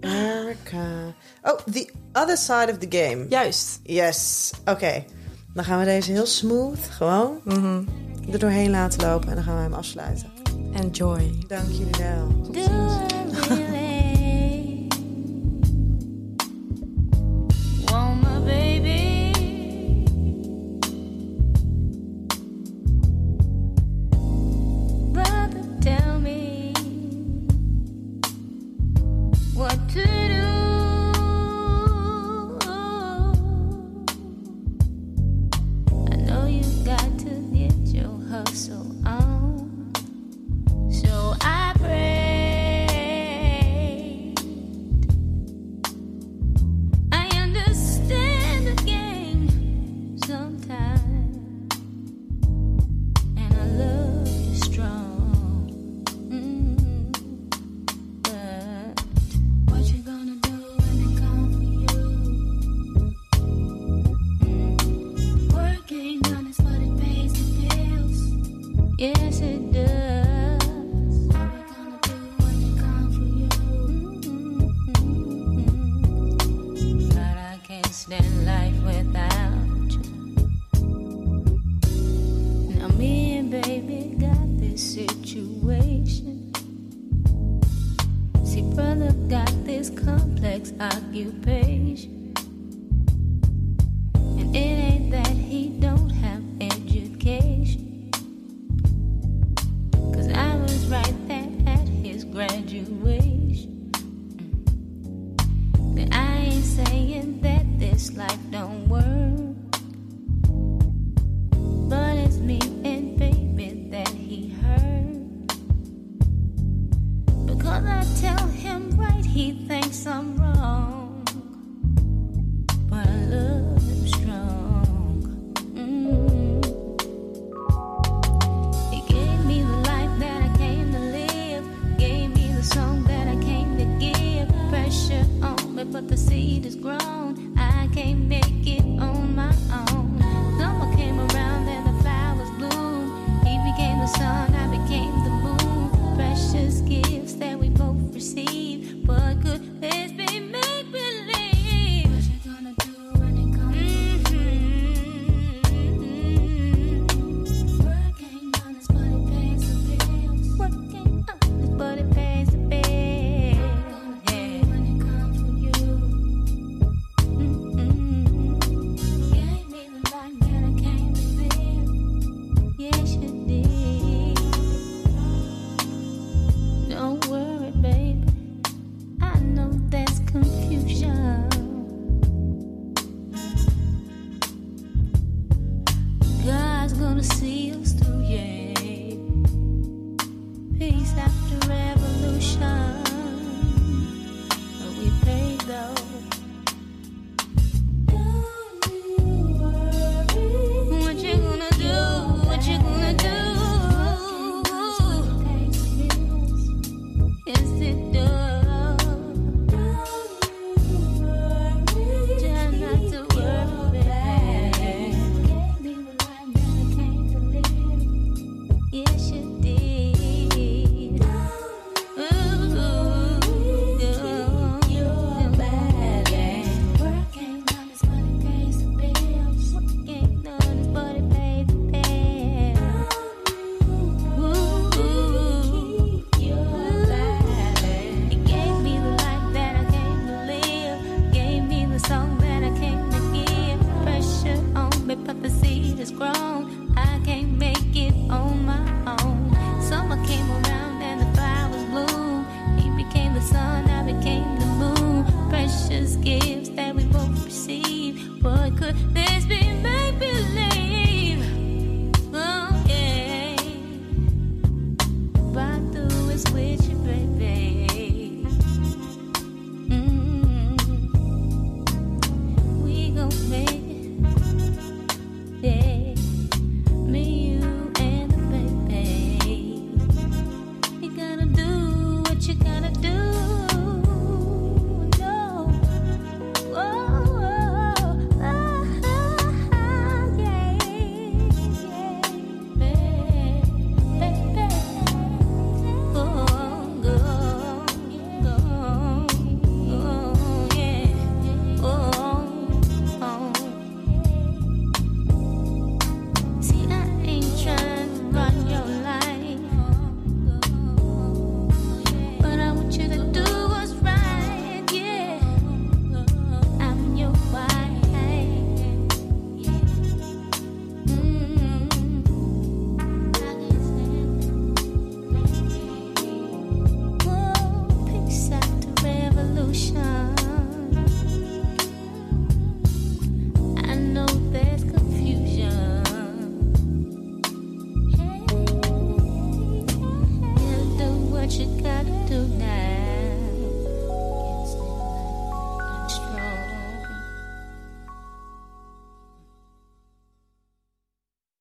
Erica. Oh, The Other Side of the Game. Juist. Yes. Oké. Dan gaan we deze heel smooth, gewoon Mhm. er doorheen laten lopen. En dan gaan we hem afsluiten. Enjoy. Dank jullie wel.